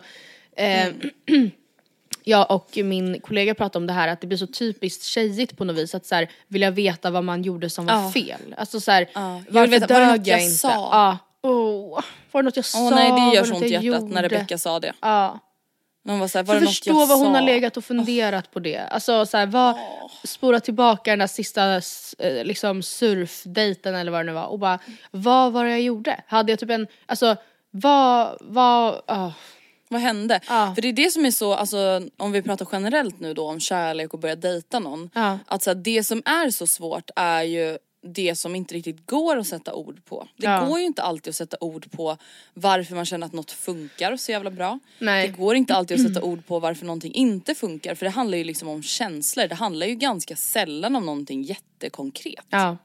Speaker 2: eh, jag och min kollega pratade om det här att det blir så typiskt tjejigt på något vis att så här, vilja veta vad man gjorde som var
Speaker 1: Ja.
Speaker 2: fel. Alltså så här,
Speaker 1: Ja.
Speaker 2: Varför
Speaker 1: veta,
Speaker 2: dög jag
Speaker 1: jag
Speaker 2: inte?
Speaker 1: sa?
Speaker 2: Ja. Oh, var det något jag sa?
Speaker 1: Åh nej det gör så ont i hjärtat när
Speaker 2: gjorde?
Speaker 1: Rebecca sa det.
Speaker 2: Ja.
Speaker 1: När hon var såhär, var det något jag
Speaker 2: vad hon
Speaker 1: sa?
Speaker 2: har legat och funderat på det. Alltså så här, vad, spola tillbaka den där sista eh, liksom surfdejten eller vad det nu var och bara vad var det jag gjorde? Hade jag typ en, alltså vad, vad, ah.
Speaker 1: Vad hände?
Speaker 2: Ja.
Speaker 1: För det är det som är så, alltså om vi pratar generellt nu då om kärlek och börja dejta någon.
Speaker 2: Ja.
Speaker 1: Att så här, det som är så svårt är ju det som inte riktigt går att sätta ord på. Det
Speaker 2: Ja.
Speaker 1: går ju inte alltid att sätta ord på varför man känner att något funkar så jävla bra.
Speaker 2: Nej.
Speaker 1: Det går inte alltid att sätta ord på varför någonting inte funkar för det handlar ju liksom om känslor. Det handlar ju ganska sällan om någonting jättekonkret.
Speaker 2: Ja.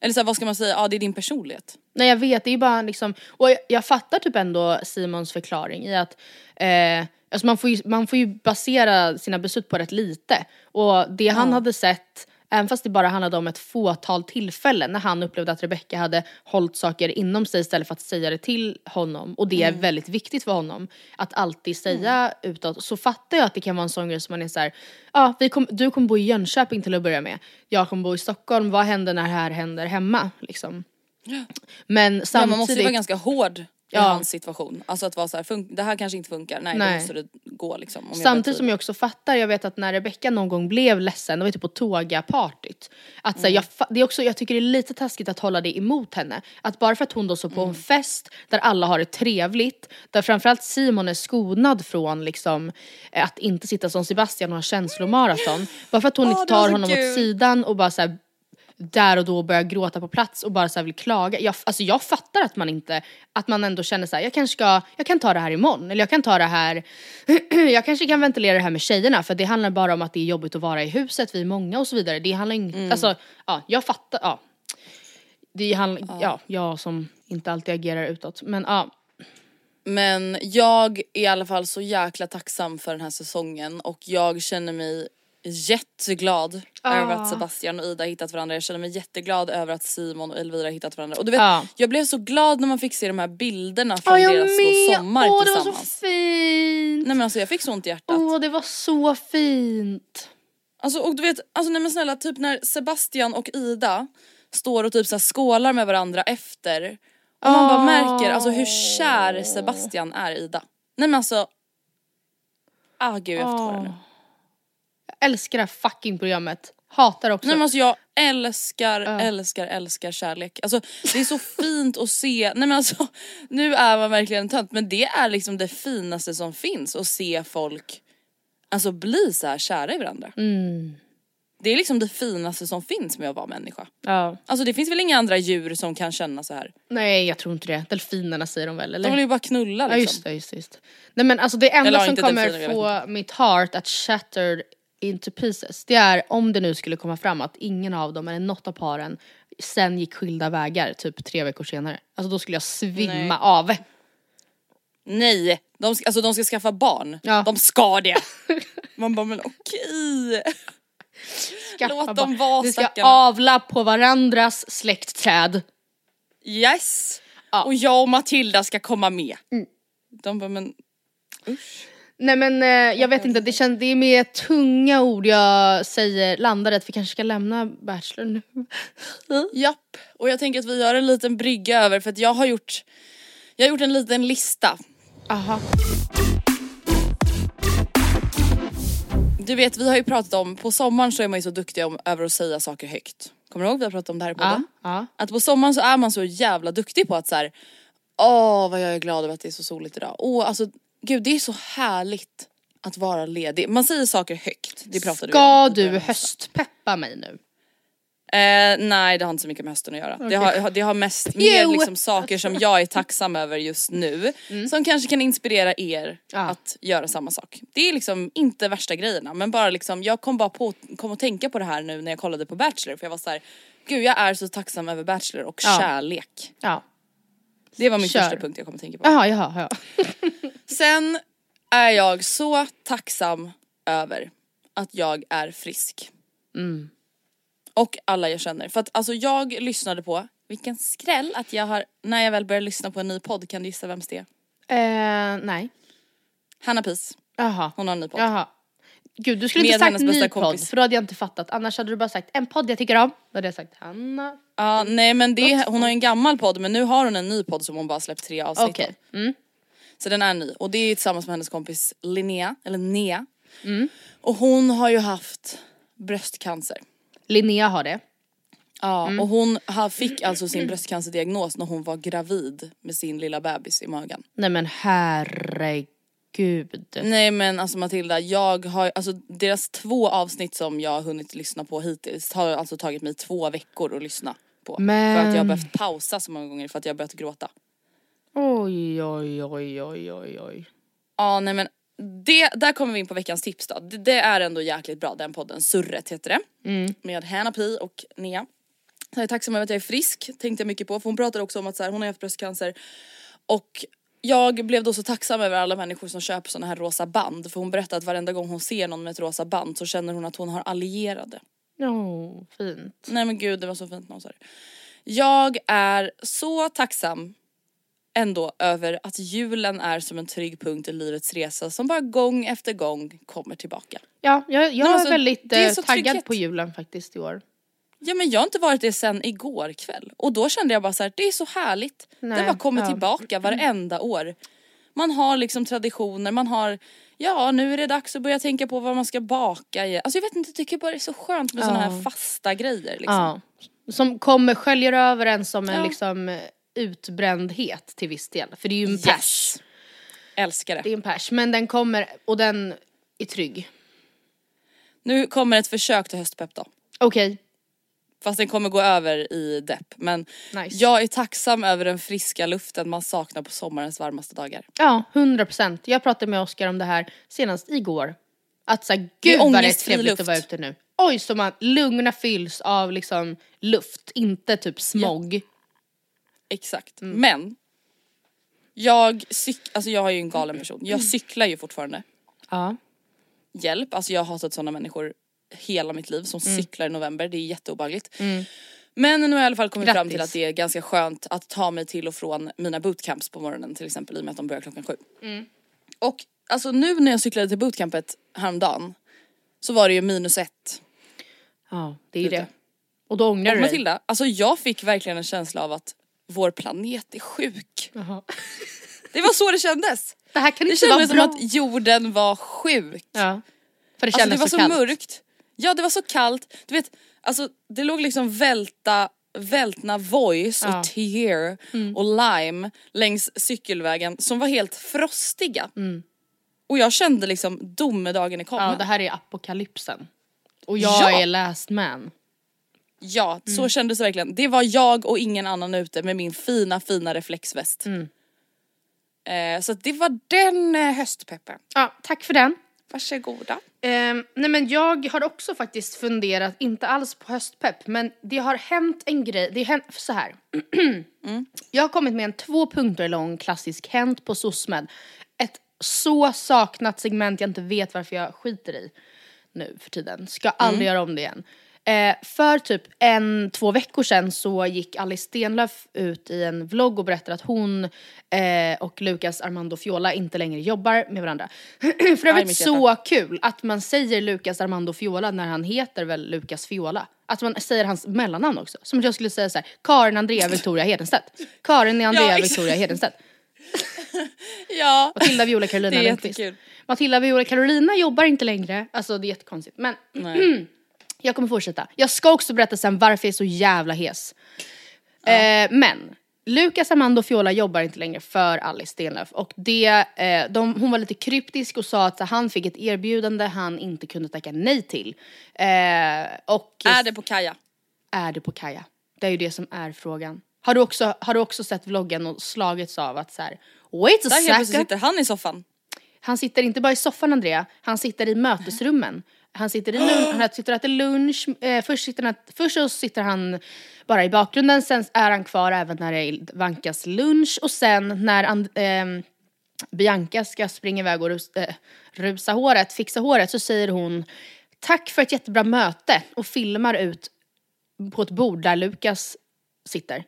Speaker 1: Eller så här, vad ska man säga, ja det är din personlighet.
Speaker 2: Nej jag vet, det är bara liksom, och jag, jag fattar typ ändå Simons förklaring i att eh, alltså man, får ju, man får ju basera sina beslut på rätt lite. Och det han hade sett Även fast det bara handlade om ett fåtal tillfällen när han upplevde att Rebecca hade hållit saker inom sig istället för att säga det till honom. Och det är väldigt viktigt för honom att alltid säga utåt. Så fattar jag att det kan vara en sån grej som man är såhär, ja vi kom, du kommer bo i Jönköping till att börja med. Jag kommer bo i Stockholm, vad händer när det här händer hemma? Liksom. Men samtidigt.
Speaker 1: man måste ju vara ganska hård i
Speaker 2: Ja.
Speaker 1: hans situation. Alltså att vara så här, fun- det här kanske inte funkar, nej,
Speaker 2: Nej.
Speaker 1: då måste det gå liksom. Om jag
Speaker 2: Samtidigt som jag också fattar, jag vet att när Rebecca någon gång blev ledsen, det var typ på tågapartyt. Att så här, jag, fa- det är också, jag tycker det är lite taskigt att hålla det emot henne. Att bara för att hon då står på en fest där alla har det trevligt, där framförallt Simon är skonad från liksom, eh, att inte sitta som Sebastian och ha känslomaraton. Bara för att hon
Speaker 1: Åh,
Speaker 2: inte
Speaker 1: var
Speaker 2: tar
Speaker 1: så
Speaker 2: honom
Speaker 1: kul.
Speaker 2: åt sidan och bara så här, där och då börjar gråta på plats och bara så vill klaga. Jag, alltså jag fattar att man inte, att man ändå känner så här, jag kanske ska, jag kan ta det här imorgon eller jag kan ta det här, jag kanske kan ventilera det här med tjejerna för det handlar bara om att det är jobbigt att vara i huset, vi är många och så vidare. Det handlar inte,
Speaker 1: Mm.
Speaker 2: alltså ja, jag fattar, ja. Det handlar, ja. jag som inte alltid agerar utåt men ja.
Speaker 1: Men jag är i alla fall så jäkla tacksam för den här säsongen och jag känner mig jätteglad över att Sebastian och Ida hittat varandra. Jag känner mig jätteglad över att Simon och Elvira hittat varandra. Och du vet,
Speaker 2: Ja.
Speaker 1: jag blev så glad när man fick se de här bilderna från
Speaker 2: jag
Speaker 1: deras då sommar
Speaker 2: Åh det var
Speaker 1: tillsammans.
Speaker 2: så fint!
Speaker 1: Nej men alltså jag fick så ont i hjärtat.
Speaker 2: Åh det var så fint!
Speaker 1: Alltså och du vet, alltså nej men snälla typ när Sebastian och Ida står och typ så här skålar med varandra efter. Och man bara märker alltså hur kär Sebastian är i Ida. Nej men alltså. Ah gud jag får nu.
Speaker 2: Älskar det här fucking programmet. Hatar också.
Speaker 1: Nej men alltså jag älskar, älskar, älskar kärlek. Alltså det är så fint att se, nej men alltså nu är man verkligen en tönt men det är liksom det finaste som finns att se folk alltså bli så här kära i varandra. Det är liksom det finaste som finns med att vara människa.
Speaker 2: ja.
Speaker 1: Alltså det finns väl inga andra djur som kan känna så här.
Speaker 2: Nej jag tror inte det. Delfinerna säger de väl eller?
Speaker 1: De vill ju bara knulla
Speaker 2: Ja
Speaker 1: liksom.
Speaker 2: just det, just det, just det. Nej men alltså det enda
Speaker 1: ja,
Speaker 2: som kommer
Speaker 1: delfiner,
Speaker 2: få mitt heart att shattered into pieces det är om det nu skulle komma fram att ingen av dem eller något av paren sen gick skilda vägar typ tre veckor senare. Alltså då skulle jag svimma
Speaker 1: Nej.
Speaker 2: av.
Speaker 1: Nej, de ska, alltså de ska skaffa barn.
Speaker 2: Ja.
Speaker 1: De ska det. Man bara men okej.
Speaker 2: Skaffa
Speaker 1: Låt dem vara,
Speaker 2: Vi ska
Speaker 1: stackarna.
Speaker 2: avla på varandras släktträd.
Speaker 1: Yes!
Speaker 2: Ja.
Speaker 1: Och jag och Matilda ska komma med. De bara men
Speaker 2: Nej men eh, jag vet inte, det, känns, det är med tunga ord jag säger landar att vi kanske ska lämna Bachelor nu.
Speaker 1: japp. Och jag tänker att vi gör en liten brygga över för att jag har gjort jag har gjort en liten lista.
Speaker 2: Aha.
Speaker 1: Du vet vi har ju pratat om, på sommaren så är man ju så duktig om, över att säga saker högt. Kommer du ihåg vi har pratat om det här i
Speaker 2: Ja, ja.
Speaker 1: Att på sommaren så är man så jävla duktig på att så här. åh vad jag är glad över att det är så soligt idag. Åh alltså gud det är så härligt att vara ledig. Man säger saker högt, det pratade.
Speaker 2: Ska du
Speaker 1: början.
Speaker 2: höstpeppa mig nu?
Speaker 1: Eh, nej det har inte så mycket med hösten att göra. Det, har, det har mest
Speaker 2: Jo.
Speaker 1: liksom saker som jag är tacksam över just nu. Som kanske kan inspirera er
Speaker 2: Mm. Ja.
Speaker 1: att göra samma sak. Det är liksom inte värsta grejerna men bara liksom jag kom bara på, kom att tänka på det här nu när jag kollade på Bachelor för jag var så här. Gud jag är så tacksam över Bachelor och
Speaker 2: Ja.
Speaker 1: kärlek.
Speaker 2: Ja.
Speaker 1: Det var min
Speaker 2: Kör.
Speaker 1: första punkt jag kom att tänka på.
Speaker 2: Jaha, jaha, ja.
Speaker 1: Sen är jag så tacksam över att jag är frisk.
Speaker 2: Mm.
Speaker 1: Och alla jag känner. För att alltså jag lyssnade på, vilken skräll att jag har, när jag väl börjar lyssna på en ny podd, kan du gissa vems det är?
Speaker 2: Eh, nej.
Speaker 1: Hanna Pis,
Speaker 2: Jaha.
Speaker 1: hon har en ny podd.
Speaker 2: Jaha. Gud du skulle
Speaker 1: Med
Speaker 2: inte sagt
Speaker 1: hennes bästa
Speaker 2: ny podd
Speaker 1: kompis.
Speaker 2: för då hade jag inte fattat. Annars hade du bara sagt en podd jag tycker om. Då hade jag sagt Hanna.
Speaker 1: Ja, nej men det, hon har ju en gammal podd men nu har hon en ny podd som hon bara släppt tre avsnitt
Speaker 2: Okej.
Speaker 1: av.
Speaker 2: Mm.
Speaker 1: Så den är ny och det är tillsammans med hennes kompis Linnea, eller Nea.
Speaker 2: Mm.
Speaker 1: Och hon har ju haft bröstcancer.
Speaker 2: Linnea har det.
Speaker 1: Ja,
Speaker 2: Mm.
Speaker 1: och hon fick alltså sin bröstcancerdiagnos när hon var gravid med sin lilla bebis i magen.
Speaker 2: Nej men herregud.
Speaker 1: Nej men alltså Matilda, jag har, alltså deras två avsnitt som jag har hunnit lyssna på hittills har alltså tagit mig två veckor att lyssna på.
Speaker 2: Men-
Speaker 1: För att jag har behövt pausa så många gånger för att jag har börjat gråta.
Speaker 2: Oj oj oj oj oj oj.
Speaker 1: Ja nej men det, där kommer vi in på veckans tips då. Det, det är ändå jäkligt bra den podden, Surret heter det. Med Hanna Pi och Nea. Så jag är tacksam över att jag är frisk, tänkte jag mycket på. För hon pratar också om att så här, hon har haft bröstcancer. Och jag blev då så tacksam över alla människor som köper såna här rosa band. För hon berättade att varenda gång hon ser någon med ett rosa band så känner hon att hon har allierade.
Speaker 2: No, fint.
Speaker 1: Nej men gud det var så fint när hon sa det. Jag är så tacksam ändå över att julen är som en trygg punkt i livets resa som bara gång efter gång kommer tillbaka.
Speaker 2: Ja, jag, jag
Speaker 1: men
Speaker 2: är
Speaker 1: alltså,
Speaker 2: väldigt
Speaker 1: är
Speaker 2: eh,
Speaker 1: så
Speaker 2: taggad
Speaker 1: trygghet.
Speaker 2: på julen faktiskt i år.
Speaker 1: Ja men jag har inte varit det sen igår kväll och då kände jag bara så här, det är så härligt.
Speaker 2: Nej,
Speaker 1: det bara kommer
Speaker 2: ja.
Speaker 1: tillbaka varenda år. Man har liksom traditioner, man har, ja nu är det dags att börja tänka på vad man ska baka i. Alltså jag vet inte, jag tycker bara det är så skönt med såna här fasta grejer liksom.
Speaker 2: Ja. Som kommer, sköljer över en som en
Speaker 1: Ja.
Speaker 2: liksom eh, utbrändhet till viss del. För det är ju en pers.
Speaker 1: Yes. Älskar det.
Speaker 2: Det är en pers, men den kommer och den är trygg.
Speaker 1: Nu kommer ett försök till höstpepp då.
Speaker 2: Okej,
Speaker 1: Fast den kommer gå över i depp. Men
Speaker 2: Nice.
Speaker 1: jag är tacksam över den friska luften man saknar på sommarens varmaste dagar.
Speaker 2: ja 100 procent. Jag pratade med Oskar om det här senast igår. Att såhär, gud vad det är trevligt
Speaker 1: luft.
Speaker 2: att vara ute nu. Oj så man lungorna fylls av liksom luft, inte typ smog.
Speaker 1: Exakt.
Speaker 2: Mm.
Speaker 1: Men jag, cyk- alltså jag är ju en galen person. Jag cyklar ju fortfarande.
Speaker 2: Ja.
Speaker 1: Hjälp, alltså jag har hatat sådana människor hela mitt liv som
Speaker 2: Mm.
Speaker 1: cyklar i november. Det är jätteobehagligt. Men nu har jag i alla fall kommit fram till
Speaker 2: Grattis.
Speaker 1: att det är ganska skönt att ta mig till och från mina bootcamps på morgonen till exempel i och med att de börjar klockan sju.
Speaker 2: Mm.
Speaker 1: Och alltså nu när jag cyklade till bootcampet häromdagen så var det ju minus ett.
Speaker 2: ja, det är
Speaker 1: Ute.
Speaker 2: det. Och då ångrar
Speaker 1: Och
Speaker 2: du dig.
Speaker 1: Matilda, alltså jag fick verkligen en känsla av att vår planet är sjuk.
Speaker 2: Jaha.
Speaker 1: Det var så det kändes.
Speaker 2: Det här kan
Speaker 1: Det
Speaker 2: inte vara
Speaker 1: kändes som
Speaker 2: bra.
Speaker 1: att jorden var sjuk.
Speaker 2: Ja. För det
Speaker 1: Alltså det var så,
Speaker 2: kallt.
Speaker 1: mörkt. Ja det var så kallt. Du vet, alltså det låg liksom välta, vältna voice
Speaker 2: Ja. Mm.
Speaker 1: och tear och lime längs cykelvägen som var helt frostiga. Och jag kände liksom domedagen är kommen.
Speaker 2: Mm. Ja, det här är apokalypsen. Och jag
Speaker 1: Ja.
Speaker 2: är last man.
Speaker 1: Ja,
Speaker 2: Mm.
Speaker 1: så kändes det verkligen. Det var jag och ingen annan ute med min fina fina reflexväst.
Speaker 2: Mm.
Speaker 1: Eh, så det var den eh, höstpeppen.
Speaker 2: Ja, tack för den.
Speaker 1: Varsågoda.
Speaker 2: Ehm, nej men jag har också faktiskt funderat, inte alls på höstpepp, men det har hänt en grej, det har hänt så här. Jag har kommit med en två punkter lång klassisk Hänt på SOSMED. Ett så saknat segment jag inte vet varför jag skiter i nu för tiden. Ska aldrig göra om det igen. Eh, för typ en, två veckor sedan så gick Alice Stenlöf ut i en vlogg och berättade att hon eh, och Lucas Armando Fiola inte längre jobbar med varandra. för övrigt så kul att man säger Lucas Armando Fiola när han heter väl Lucas Fiola. Att man säger hans mellannamn också. Som att jag skulle säga så här: Karin Andrea Victoria Hedenstedt. Karin Andrea
Speaker 1: Ja.
Speaker 2: Victoria Hedenstedt.
Speaker 1: Ja,
Speaker 2: Matilda Viola Carolina Lundqvist.
Speaker 1: jättekul.
Speaker 2: Matilda Viola Carolina jobbar inte längre. Alltså det är jättekonstigt. Men. jag kommer fortsätta. Jag ska också berätta sen varför jag är så jävla hes. Eh, men Lucas Armando Fiola jobbar inte längre för Alice Stenlöf och det, eh, de, hon var lite kryptisk och sa att han fick ett erbjudande han inte kunde tacka nej till. Eh, och
Speaker 1: Är det på Kaja?
Speaker 2: är det på Kaja? Det är ju det som är frågan. Har du också, har du också sett vloggen och slagits av att så här, wait a
Speaker 1: Där
Speaker 2: second.
Speaker 1: sitter han i soffan.
Speaker 2: Han sitter inte bara i soffan Andrea, han sitter i mötesrummen. Han sitter, i han sitter och äter lunch, eh, först, sitter han, först så sitter han bara i bakgrunden, sen är han kvar även när det är vankas lunch och sen när and, ehm, Bianca ska springa iväg och rus, eh, rusa håret, fixa håret så säger hon tack för ett jättebra möte och filmar ut på ett bord där Lukas sitter.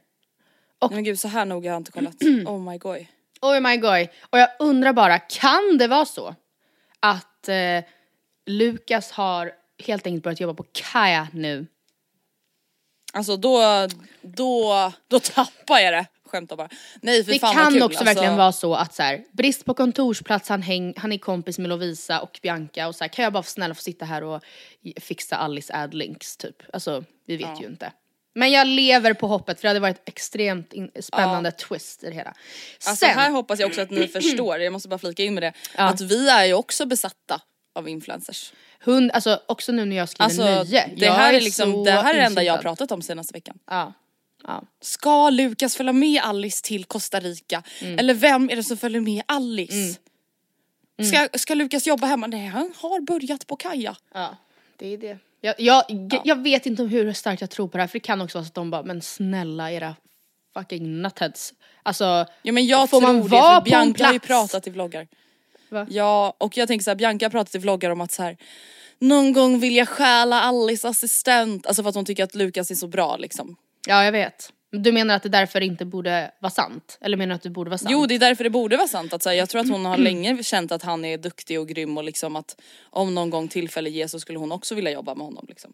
Speaker 1: Nej, men gud så här noga har jag inte kollat. Oh my god.
Speaker 2: Oh my god. Och jag undrar bara, kan det vara så att eh, Lukas har helt enkelt börjat jobba på Kaja nu?
Speaker 1: Alltså då, då, då tappar jag det. Skämtar bara. Nej för
Speaker 2: Det
Speaker 1: fan vad
Speaker 2: kan
Speaker 1: kul,
Speaker 2: också
Speaker 1: alltså.
Speaker 2: verkligen vara så att så här, brist på kontorsplats, han, häng, han är kompis med Lovisa och Bianca och så här, kan jag bara få snälla få sitta här och fixa Alice Adlinks typ. Alltså vi vet ju inte. Men jag lever på hoppet för det hade varit extremt in- spännande twist i det hela.
Speaker 1: Alltså
Speaker 2: Sen,
Speaker 1: här hoppas jag också att ni förstår, jag måste bara flika in med det,
Speaker 2: Ja.
Speaker 1: att vi är ju också besatta av influencers.
Speaker 2: hund, alltså också nu när jag skriver
Speaker 1: Alltså
Speaker 2: nöje.
Speaker 1: det här är liksom,
Speaker 2: så
Speaker 1: det här är det enda jag har pratat om senaste veckan.
Speaker 2: Ja. ja.
Speaker 1: Ska Lukas följa med Alice till Costa Rica?
Speaker 2: Mm.
Speaker 1: Eller vem är det som följer med Alice? Ska, ska Lukas jobba hemma? Nej han har börjat på Kaja.
Speaker 2: Ja, det är det. Jag, jag, jag vet inte hur starkt jag tror på det här för det kan också vara så att de bara, men snälla era fucking nutheads. Alltså,
Speaker 1: Ja men jag
Speaker 2: Får man
Speaker 1: det
Speaker 2: vara
Speaker 1: för
Speaker 2: på en
Speaker 1: Bianca har ju
Speaker 2: plats?
Speaker 1: pratat i vloggar.
Speaker 2: Va?
Speaker 1: Ja och jag tänker så här, Bianca har pratat i vloggar om att så här. någon gång vill jag stjäla Alice assistent. Alltså för att hon tycker att Lukas är så bra liksom.
Speaker 2: Ja jag vet. Du menar att det därför inte borde vara sant? Eller menar du att det borde vara sant?
Speaker 1: Jo det är därför det borde vara sant. Att, så här, jag tror att hon har länge känt att han är duktig och grym och liksom att om någon gång tillfälle ges så skulle hon också vilja jobba med honom. Liksom.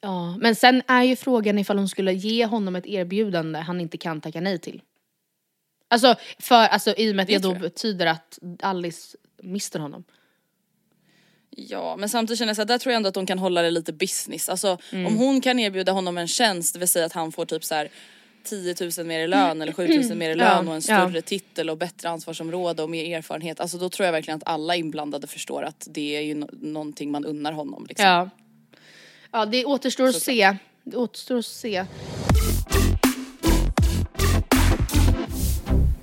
Speaker 2: Ja, men sen är ju frågan ifall hon skulle ge honom ett erbjudande han inte kan tacka nej till. Alltså, för, alltså i och med att det, då betyder att Alice mister honom.
Speaker 1: Ja men samtidigt känner jag så här, där tror jag ändå att de kan hålla det lite business. Alltså
Speaker 2: Mm.
Speaker 1: om hon kan erbjuda honom en tjänst, det vill säga att han får typ så här 10 000 mer i lön eller 7 000 mer i lön
Speaker 2: Ja,
Speaker 1: och en
Speaker 2: ja.
Speaker 1: större titel och bättre ansvarsområde och mer erfarenhet. Alltså då tror jag verkligen att alla inblandade förstår att det är ju no- någonting man unnar honom. Liksom.
Speaker 2: Ja. Ja, det återstår att se. Det återstår att se.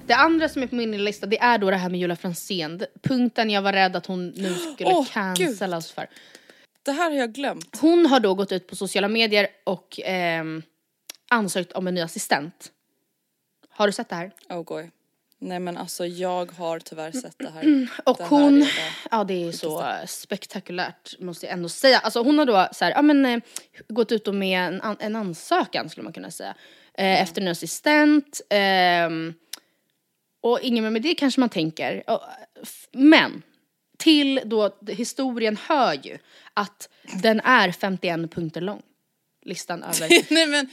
Speaker 2: Det andra som är på min lista det är då det här med Julia Franzén. Punkten jag var rädd att hon nu skulle
Speaker 1: Åh,
Speaker 2: cancellas för.
Speaker 1: Det här har jag glömt.
Speaker 2: Hon har då gått ut på sociala medier och ehm, ansökt om en ny assistent. Har du sett det här?
Speaker 1: Oh boy. Nej men alltså jag har tyvärr sett det här.
Speaker 2: Och
Speaker 1: det här
Speaker 2: hon, ja det är så eh, spektakulärt måste jag ändå säga. Alltså hon har då så här, ja men eh, gått ut och med en, an- en ansökan skulle man kunna säga. Eh, Efter en assistent. ehm, och ingen mer med det kanske man tänker. Men till då historien hör ju att den är 51 punkter lång. Listan över
Speaker 1: Nej men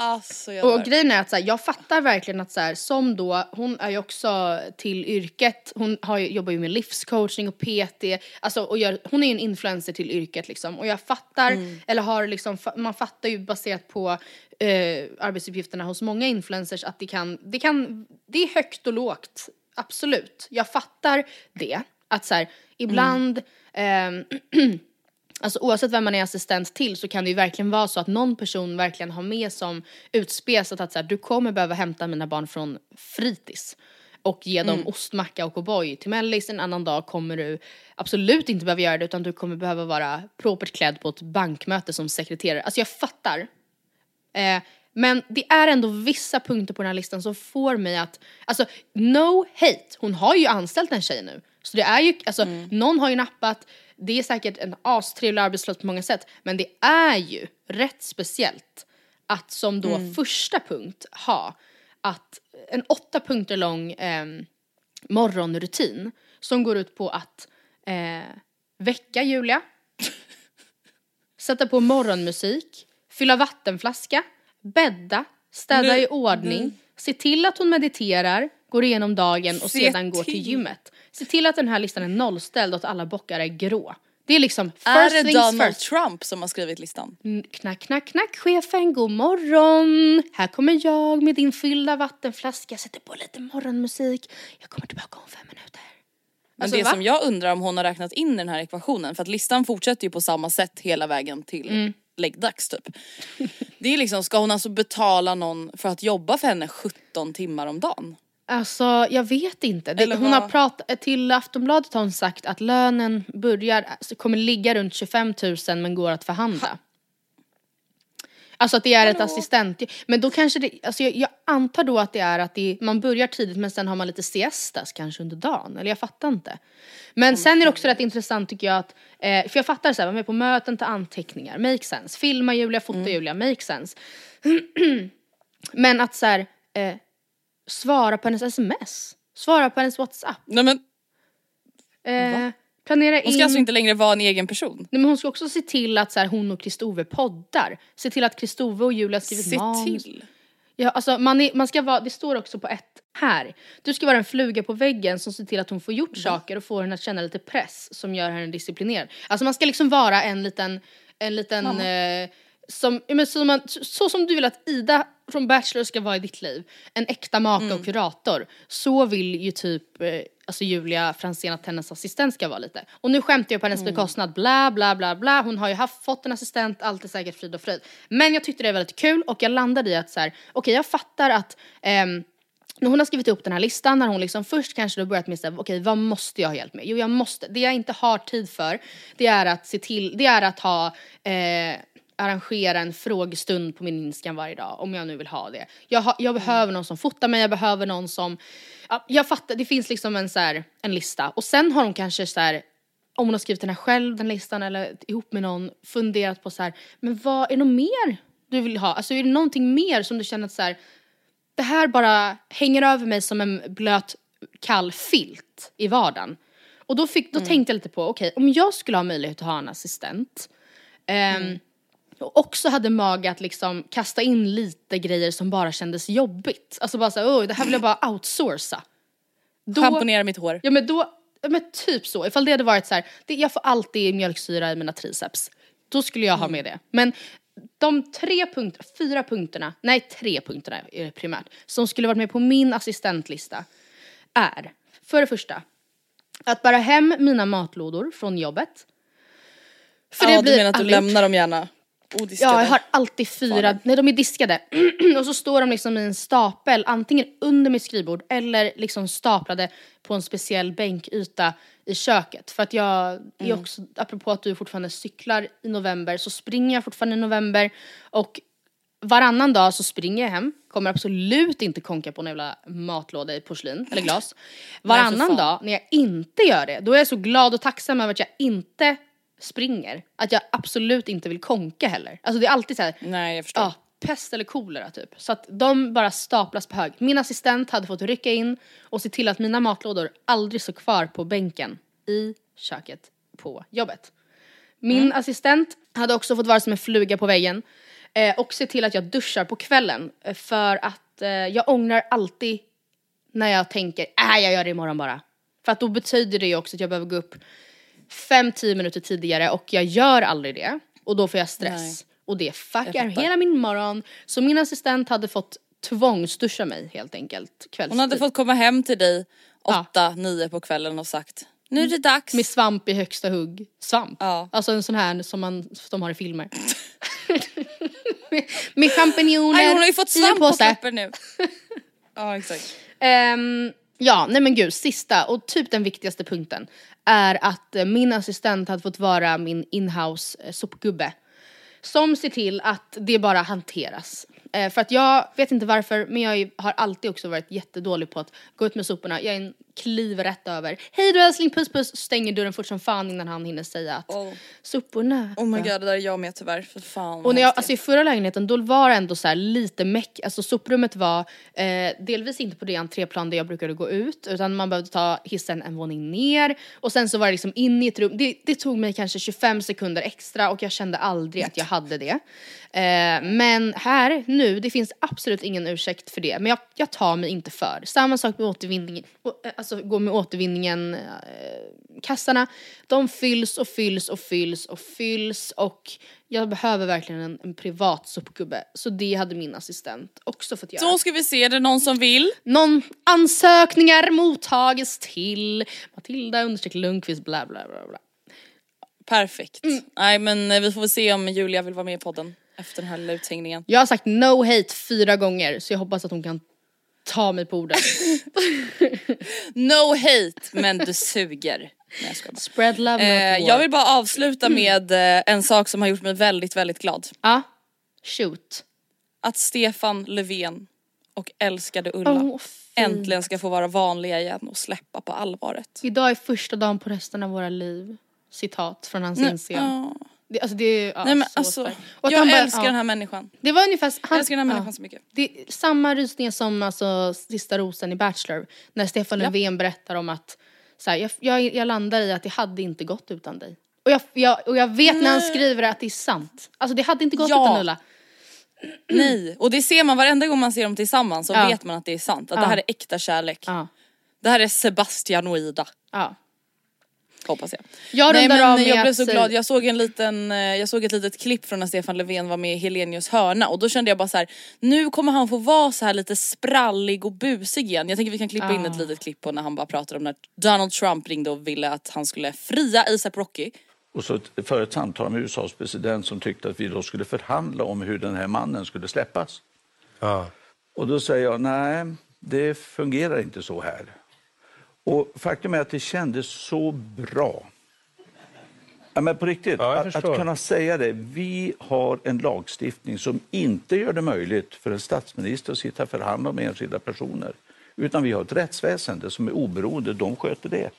Speaker 1: alltså jag
Speaker 2: och grejen är att så här, jag fattar verkligen att så här, som då, hon är ju också till yrket, hon har, jobbar ju med livscoaching och PT, alltså och gör, hon är ju en influencer till yrket liksom. Och jag fattar,
Speaker 1: Mm.
Speaker 2: eller har liksom, man fattar ju baserat på eh, arbetsuppgifterna hos många influencers att det kan, det kan, det är högt och lågt, absolut. Jag fattar det, att så här, ibland ehm, Alltså oavsett vem man är assistent till så kan det ju verkligen vara så att någon person verkligen har med som utspesat att så här, du kommer behöva hämta mina barn från fritids och ge dem ostmacka och O'boy till mellis. En annan dag kommer du absolut inte behöva göra det utan du kommer behöva vara propert klädd på ett bankmöte som sekreterare. Alltså jag fattar. Eh, men det är ändå vissa punkter på den här listan som får mig att, alltså no hate, hon har ju anställt en tjej nu. Så det är ju, alltså någon har ju nappat, det är säkert en astrevlig arbetsplats på många sätt, men det är ju rätt speciellt att som då första punkt ha att en åtta punkter lång ehm, morgonrutin som går ut på att eh, väcka Julia, sätta på morgonmusik, fylla vattenflaska, bädda, städa
Speaker 1: Nu-
Speaker 2: i ordning, se till att hon mediterar, går igenom dagen och
Speaker 1: Se
Speaker 2: sedan går till
Speaker 1: till.
Speaker 2: gymmet. Se till att den här listan är nollställd och att alla bockar är grå. Det är liksom first
Speaker 1: Är det
Speaker 2: things
Speaker 1: Donald
Speaker 2: first.
Speaker 1: Trump som har skrivit listan?
Speaker 2: Mm, Knack, knack, knack, chefen, god morgon. Här kommer jag med din fyllda vattenflaska. Sätter på lite morgonmusik. Jag kommer tillbaka om fem minuter.
Speaker 1: Men
Speaker 2: Alltså,
Speaker 1: det
Speaker 2: va?
Speaker 1: som jag undrar om hon har räknat in i den här ekvationen, för att listan fortsätter ju på samma sätt hela vägen till
Speaker 2: Mm.
Speaker 1: läggdags typ. Det är liksom, ska hon alltså betala någon för att jobba för henne 17 timmar om dagen?
Speaker 2: Alltså jag vet inte. Det, hon har pratat, till Aftonbladet har hon sagt att lönen börjar, alltså, kommer ligga runt 25 000 men går att förhandla. Alltså att det är ett assistent, men då kanske det, alltså jag, jag antar då att det är att det, man börjar tidigt men sen har man lite siestas kanske under dagen, eller jag fattar inte. Men sen är det också rätt intressant tycker jag att, eh, för jag fattar så här, vara med på möten, ta anteckningar, make sense. Filma Julia, fota Julia, make sense. men att så här, eh, svara på hennes sms, svara på hennes whatsapp.
Speaker 1: Nej men
Speaker 2: Eh, planera
Speaker 1: hon ska
Speaker 2: in...
Speaker 1: alltså inte längre vara en egen person.
Speaker 2: Nej, men hon ska också se till att så här, hon och Kristove poddar. Se till att Kristove och Julia har skrivit
Speaker 1: Se
Speaker 2: manus.
Speaker 1: till.
Speaker 2: Ja, alltså man, är, man ska vara, det står också på ett här. Du ska vara en fluga på väggen som ser till att hon får gjort saker och får henne att känna lite press som gör henne disciplinerad. Alltså man ska liksom vara en liten, en liten eh, som, men så, man, så som du vill att Ida från Bachelor ska vara i ditt liv, en äkta maka och kurator, så vill ju typ eh, alltså Julia Franzén att hennes assistent ska vara lite. Och nu skämtar jag på hennes bekostnad, bla bla bla bla, hon har ju haft, fått en assistent, allt är säkert frid och fröjd. Men jag tyckte det var väldigt kul och jag landade i att så här, okej jag fattar att ehm, när hon har skrivit upp den här listan, när hon liksom först kanske då börjat med såhär, okej vad måste jag ha hjälp med? Jo jag måste, det jag inte har tid för, det är att se till, det är att ha eh, arrangera en frågestund på min Instagram varje dag om jag nu vill ha det. Jag, ha, jag behöver någon som fotar mig, jag behöver någon som, ja, jag fattar, det finns liksom en så här, en lista och sen har hon kanske så här om hon har skrivit den här själv, den listan, eller ihop med någon, funderat på så här, men vad, är det något mer du vill ha? Alltså är det någonting mer som du känner att så här, det här bara hänger över mig som en blöt kall filt i vardagen. Och då, fick, då tänkte jag lite på, okej om jag skulle ha möjlighet att ha en assistent ehm, och också hade mage att liksom kasta in lite grejer som bara kändes jobbigt. Alltså bara såhär, "Oj, det här vill jag bara outsourca. Då-
Speaker 1: Schamponera mitt hår.
Speaker 2: Ja men då, men typ så. Ifall det hade varit så här, det, jag får alltid mjölksyra i mina triceps. Då skulle jag ha med det. Men de tre punkter, fyra punkterna, nej tre punkterna primärt, som skulle varit med på min assistentlista är, för det första, att bära hem mina matlådor från jobbet. För
Speaker 1: ja,
Speaker 2: det blir
Speaker 1: du menar att du lämnar dem gärna odiskade?
Speaker 2: Ja, jag har alltid fyra, nej de är diskade. och så står de liksom i en stapel, antingen under mitt skrivbord eller liksom staplade på en speciell bänkyta i köket. För att jag är
Speaker 1: Mm.
Speaker 2: också, apropå att du fortfarande cyklar i november, så springer jag fortfarande i november. Och varannan dag så springer jag hem, kommer absolut inte konka på en jävla matlåda i porslin eller glas. Varannan dag när jag inte gör det, då är jag så glad och tacksam över att jag inte springer. Att jag absolut inte vill konka heller. Alltså det är alltid så här,
Speaker 1: Nej jag förstår.
Speaker 2: ja, pest eller kolera typ. Så att de bara staplas på hög. Min assistent hade fått rycka in och se till att mina matlådor aldrig står kvar på bänken i köket på jobbet. Min assistent hade också fått vara som en fluga på väggen eh, och se till att jag duschar på kvällen eh, för att eh, jag ångrar alltid när jag tänker äh, jag gör det imorgon bara. För att då betyder det ju också att jag behöver gå upp 5-10 minuter tidigare och jag gör aldrig det. Och då får jag stress.
Speaker 1: Nej.
Speaker 2: Och det fuckar hela min morgon. Så min assistent hade fått tvångsduscha mig helt enkelt kvällstid.
Speaker 1: Hon hade fått komma hem till dig åtta, nio på kvällen och sagt nu är det dags.
Speaker 2: Med svamp i högsta hugg. Svamp?
Speaker 1: Ja.
Speaker 2: Alltså en sån här som man som har i filmer. med, med champinjoner
Speaker 1: hon har ju fått svamp på kroppen nu. ja exakt.
Speaker 2: Ehm, ja, nej men gud, sista och typ den viktigaste punkten är att eh, min assistent hade fått vara min inhouse eh, sopgubbe. Som ser till att det bara hanteras. Eh, för att jag vet inte varför, men jag har alltid också varit jättedålig på att gå ut med soporna. Jag är en kliv rätt över. Hej då älskling, puss puss. Stänger dörren fort som fan innan han hinner säga att
Speaker 1: Oh.
Speaker 2: soporna.
Speaker 1: oh my god det där är jag med tyvärr, för fan
Speaker 2: Och när jag, alltså i förra lägenheten då var det ändå så här lite meck, alltså soprummet var eh, delvis inte på det entréplan där jag brukade gå ut utan man behövde ta hissen en våning ner och sen så var det liksom in i ett rum, det, det tog mig kanske 25 sekunder extra och jag kände aldrig att jag hade det. Eh, men här, nu, det finns absolut ingen ursäkt för det men jag, jag tar mig inte för. Samma sak med återvinningen, eh, alltså gå med återvinningen, eh, kassarna, de fylls och fylls och fylls och fylls och jag behöver verkligen en, en privat sopgubbe. Så det hade min assistent också fått göra.
Speaker 1: Så ska vi se, är det någon som vill?
Speaker 2: Någon ansökningar mottages till Matilda understreck Lundqvist bla bla bla bla.
Speaker 1: Perfekt.
Speaker 2: Mm.
Speaker 1: Nej men eh, vi får väl se om Julia vill vara med i podden efter den här lilla uthängningen.
Speaker 2: Jag har sagt no hate fyra gånger så jag hoppas att hon kan ta mig på orden.
Speaker 1: No hate men du suger. Nej, jag.
Speaker 2: Spread love
Speaker 1: Eh, jag vill bara avsluta med eh, en sak som har gjort mig väldigt, väldigt glad.
Speaker 2: Ja, shoot.
Speaker 1: Att Stefan Löfven och älskade Ulla
Speaker 2: fint.
Speaker 1: äntligen ska få vara vanliga igen och släppa på allvaret.
Speaker 2: Idag är första dagen på resten av våra liv. Citat från hans inscen.
Speaker 1: Ja.
Speaker 2: Det, alltså det ja,
Speaker 1: Nej men
Speaker 2: så
Speaker 1: alltså.
Speaker 2: Och
Speaker 1: jag
Speaker 2: bara-
Speaker 1: älskar
Speaker 2: ja.
Speaker 1: den här människan.
Speaker 2: Det var ungefär, han,
Speaker 1: Jag älskar den här
Speaker 2: ja.
Speaker 1: människan så mycket.
Speaker 2: Det är samma rysningar som alltså, sista rosen i Bachelor. När Stefan
Speaker 1: Ja.
Speaker 2: Löfven berättar om att så här, jag, jag, jag landar i att det hade inte gått utan dig. Och jag, jag, och jag vet när han
Speaker 1: Nej.
Speaker 2: skriver det att det är sant. Alltså det hade inte gått
Speaker 1: Ja.
Speaker 2: utan Ulla.
Speaker 1: Nej, och det ser man varenda gång man ser dem tillsammans så
Speaker 2: Ja.
Speaker 1: vet man att det är sant. Att
Speaker 2: Ja.
Speaker 1: det här är äkta kärlek.
Speaker 2: Ja.
Speaker 1: Det här är Sebastian och Ida.
Speaker 2: Ja.
Speaker 1: Hoppas jag.
Speaker 2: Jag
Speaker 1: Nej men jag blev så glad, jag såg en liten, eh, jag såg ett litet klipp från när Stefan Löfven var med i Helenius hörna och då kände jag bara så här: nu kommer han få vara så här lite sprallig och busig igen. Jag tänker vi kan klippa in
Speaker 2: Ah.
Speaker 1: ett litet klipp på när han bara pratar om när Donald Trump ringde och ville att han skulle fria ASAP Rocky.
Speaker 5: Och så ett- för ett samtal med USAs president som tyckte att vi då skulle förhandla om hur den här mannen skulle släppas. Och då säger jag, nej, det fungerar inte så här. Och faktum är att det kändes så bra. Ja, men på riktigt,
Speaker 6: Ja,
Speaker 5: att, att kunna säga det. Vi har en lagstiftning som inte gör det möjligt för en statsminister att sitta och förhandla med enskilda personer. Utan vi har ett rättsväsende som är oberoende, de sköter det.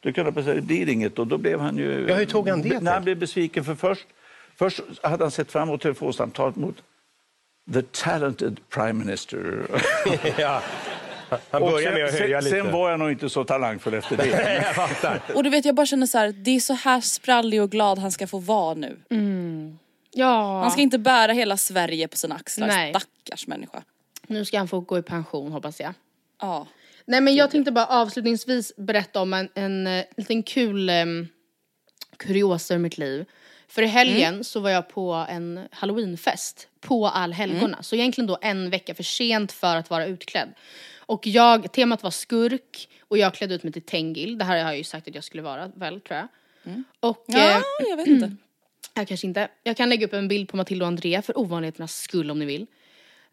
Speaker 5: Då kunde han säga, det blir inget. Och då blev han ju...
Speaker 6: Ja, hur tog han det,
Speaker 5: När han blev besviken för först, först hade han sett fram emot telefonsamtalet mot the talented prime minister.
Speaker 6: ja. Han börjar med att
Speaker 5: sen,
Speaker 6: höja
Speaker 5: sen,
Speaker 6: lite.
Speaker 5: sen var jag nog inte så talangfull efter det.
Speaker 6: jag fattar.
Speaker 1: Och du vet jag bara känner så här, det är så här sprallig och glad han ska få vara nu.
Speaker 2: Ja.
Speaker 1: Han ska inte bära hela Sverige på sina axlar,
Speaker 2: Nej.
Speaker 1: stackars människa.
Speaker 2: Nu ska han få gå i pension hoppas jag.
Speaker 1: Ja.
Speaker 2: Nej men jag tänkte bara avslutningsvis berätta om en, en eh, liten kul um, kuriosa ur mitt liv. För i helgen så var jag på en halloweenfest på allhelgona. Så egentligen då en vecka för sent för att vara utklädd. Och jag, temat var skurk och jag klädde ut mig till Tengil. Det här har jag ju sagt att jag skulle vara väl tror jag. Och,
Speaker 1: Ja,
Speaker 2: eh,
Speaker 1: jag vet inte.
Speaker 2: jag kanske inte. Jag kan lägga upp en bild på Matilda och Andrea för ovanligheternas skull om ni vill.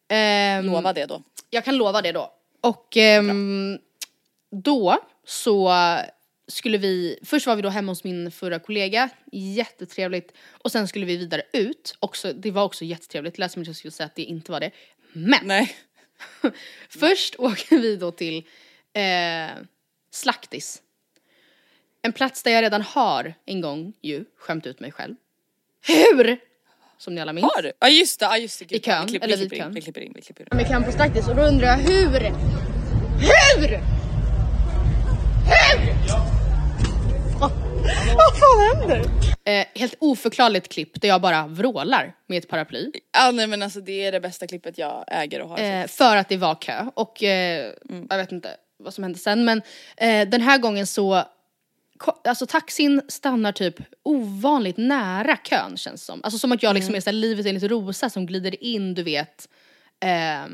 Speaker 2: Ehm,
Speaker 1: Lova det då.
Speaker 2: jag kan lova det då. Och ehm, då så skulle vi, först var vi då hemma hos min förra kollega, jättetrevligt. Och sen skulle vi vidare ut, också, det var också jättetrevligt, lät som att jag skulle säga att det inte var det. Men
Speaker 1: Nej.
Speaker 2: först åker vi då till eh, Slaktis. En plats där jag redan har en gång ju skämt ut mig själv. Hur? Som ni alla minns.
Speaker 1: Har du? Ja just det, ja just det. Gud,
Speaker 2: I kön,
Speaker 1: vi klipper,
Speaker 2: eller
Speaker 1: vi
Speaker 2: vid
Speaker 1: klipper in,
Speaker 2: kön.
Speaker 1: vi klipper in, vi klipper in.
Speaker 2: med kan på Slaktis och då undrar jag hur? Hur? Vad fan händer? Eh, helt oförklarligt klipp där jag bara vrålar med ett paraply.
Speaker 1: Ja nej men alltså det är det bästa klippet jag äger och har.
Speaker 2: Eh, för att det var kö och eh, jag vet inte vad som hände sen men eh, den här gången så Alltså taxin stannar typ ovanligt nära kön känns som. Alltså som att jag liksom är såhär livet enligt Rosa som glider in du vet eh,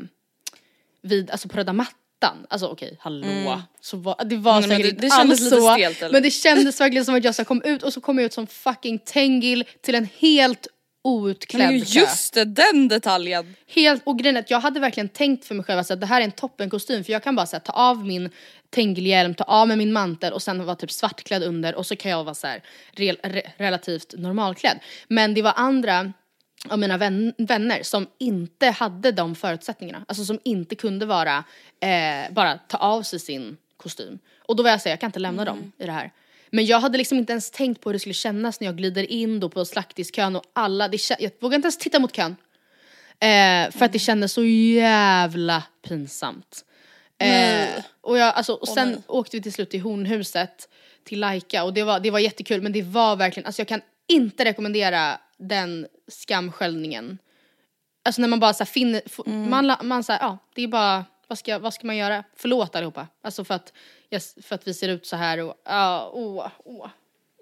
Speaker 2: vid, alltså på röda mattan. Alltså okej, hallå. Så var, det var
Speaker 1: Mm,
Speaker 2: säkert
Speaker 1: det- det kändes
Speaker 2: alls
Speaker 1: lite
Speaker 2: så.
Speaker 1: stelt, eller?
Speaker 2: Men det kändes verkligen som att jag så kom ut och så kom jag ut som fucking Tengil till en helt outklädd
Speaker 1: Men just det, den detaljen.
Speaker 2: Helt, och grejen är att jag hade verkligen tänkt för mig själv att det här är en toppenkostym för jag kan bara här, ta av min Tengilhjälm, ta av mig min mantel och sen vara typ svartklädd under och så kan jag vara så här, rel, re, relativt normalklädd. Men det var andra av mina vän, vänner som inte hade de förutsättningarna. Alltså som inte kunde vara, eh, bara ta av sig sin kostym. Och då var jag säga jag kan inte lämna dem i det här. Men jag hade liksom inte ens tänkt på hur det skulle kännas när jag glider in då på slaktiskön och alla, det, jag vågade inte ens titta mot kön. Eh, för att det kändes så jävla pinsamt. Eh, och, jag, alltså, och sen
Speaker 1: nej.
Speaker 2: åkte vi till slut till Hornhuset, till Laika och det var, det var jättekul men det var verkligen, alltså jag kan inte rekommendera den skamsköljningen. Alltså när man bara så finner, f- man, man så här, ja det är bara, vad ska, vad ska man göra? Förlåt allihopa. Alltså för att, för att vi ser ut så här och, ja, åh, åh.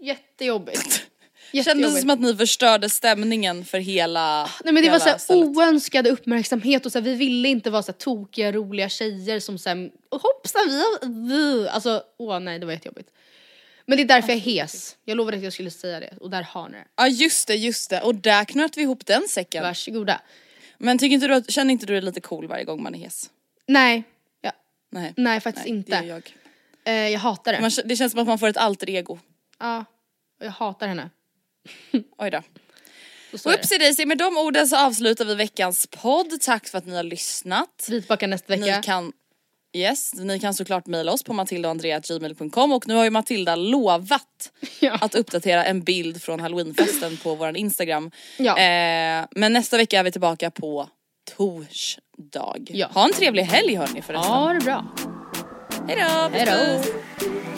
Speaker 2: Jättejobbigt.
Speaker 1: Kändes det som att ni förstörde stämningen för hela
Speaker 2: Nej men det var
Speaker 1: hela
Speaker 2: så här
Speaker 1: stället.
Speaker 2: oönskad uppmärksamhet och så här, vi ville inte vara så här tokiga roliga tjejer som sen hoppsan vi vi. Alltså åh nej det var jättejobbigt. Men det är därför jag är hes. Jag lovade att jag skulle säga det och där har ni det.
Speaker 1: Ja just det, just det. Och där knöt vi ihop den säcken.
Speaker 2: Varsågoda.
Speaker 1: Men tycker inte du att, känner inte du dig lite cool varje gång man är hes?
Speaker 2: Nej, ja,
Speaker 1: Nej.
Speaker 2: nej faktiskt inte.
Speaker 1: Det gör jag.
Speaker 2: Eh, jag hatar det.
Speaker 1: Man, det känns som att man får ett alter ego.
Speaker 2: Ja, och jag hatar henne.
Speaker 1: Oj då.
Speaker 2: Så så är det.
Speaker 1: Whoopsie daisy, med de orden så avslutar vi veckans podd. Tack för att ni har lyssnat.
Speaker 2: Vi är tillbaka nästa vecka.
Speaker 1: Ni kan, yes, ni kan såklart mejla oss på matildaandrea.gmail.com och nu har ju Matilda lovat
Speaker 2: Ja.
Speaker 1: att uppdatera en bild från halloweenfesten på våran Instagram.
Speaker 2: Ja.
Speaker 1: Eh, men nästa vecka är vi tillbaka på torsdag.
Speaker 2: Ja.
Speaker 1: Ha en trevlig helg hörni förresten.
Speaker 2: Ja, det är bra.
Speaker 1: Hejdå! puss,
Speaker 2: Hejdå.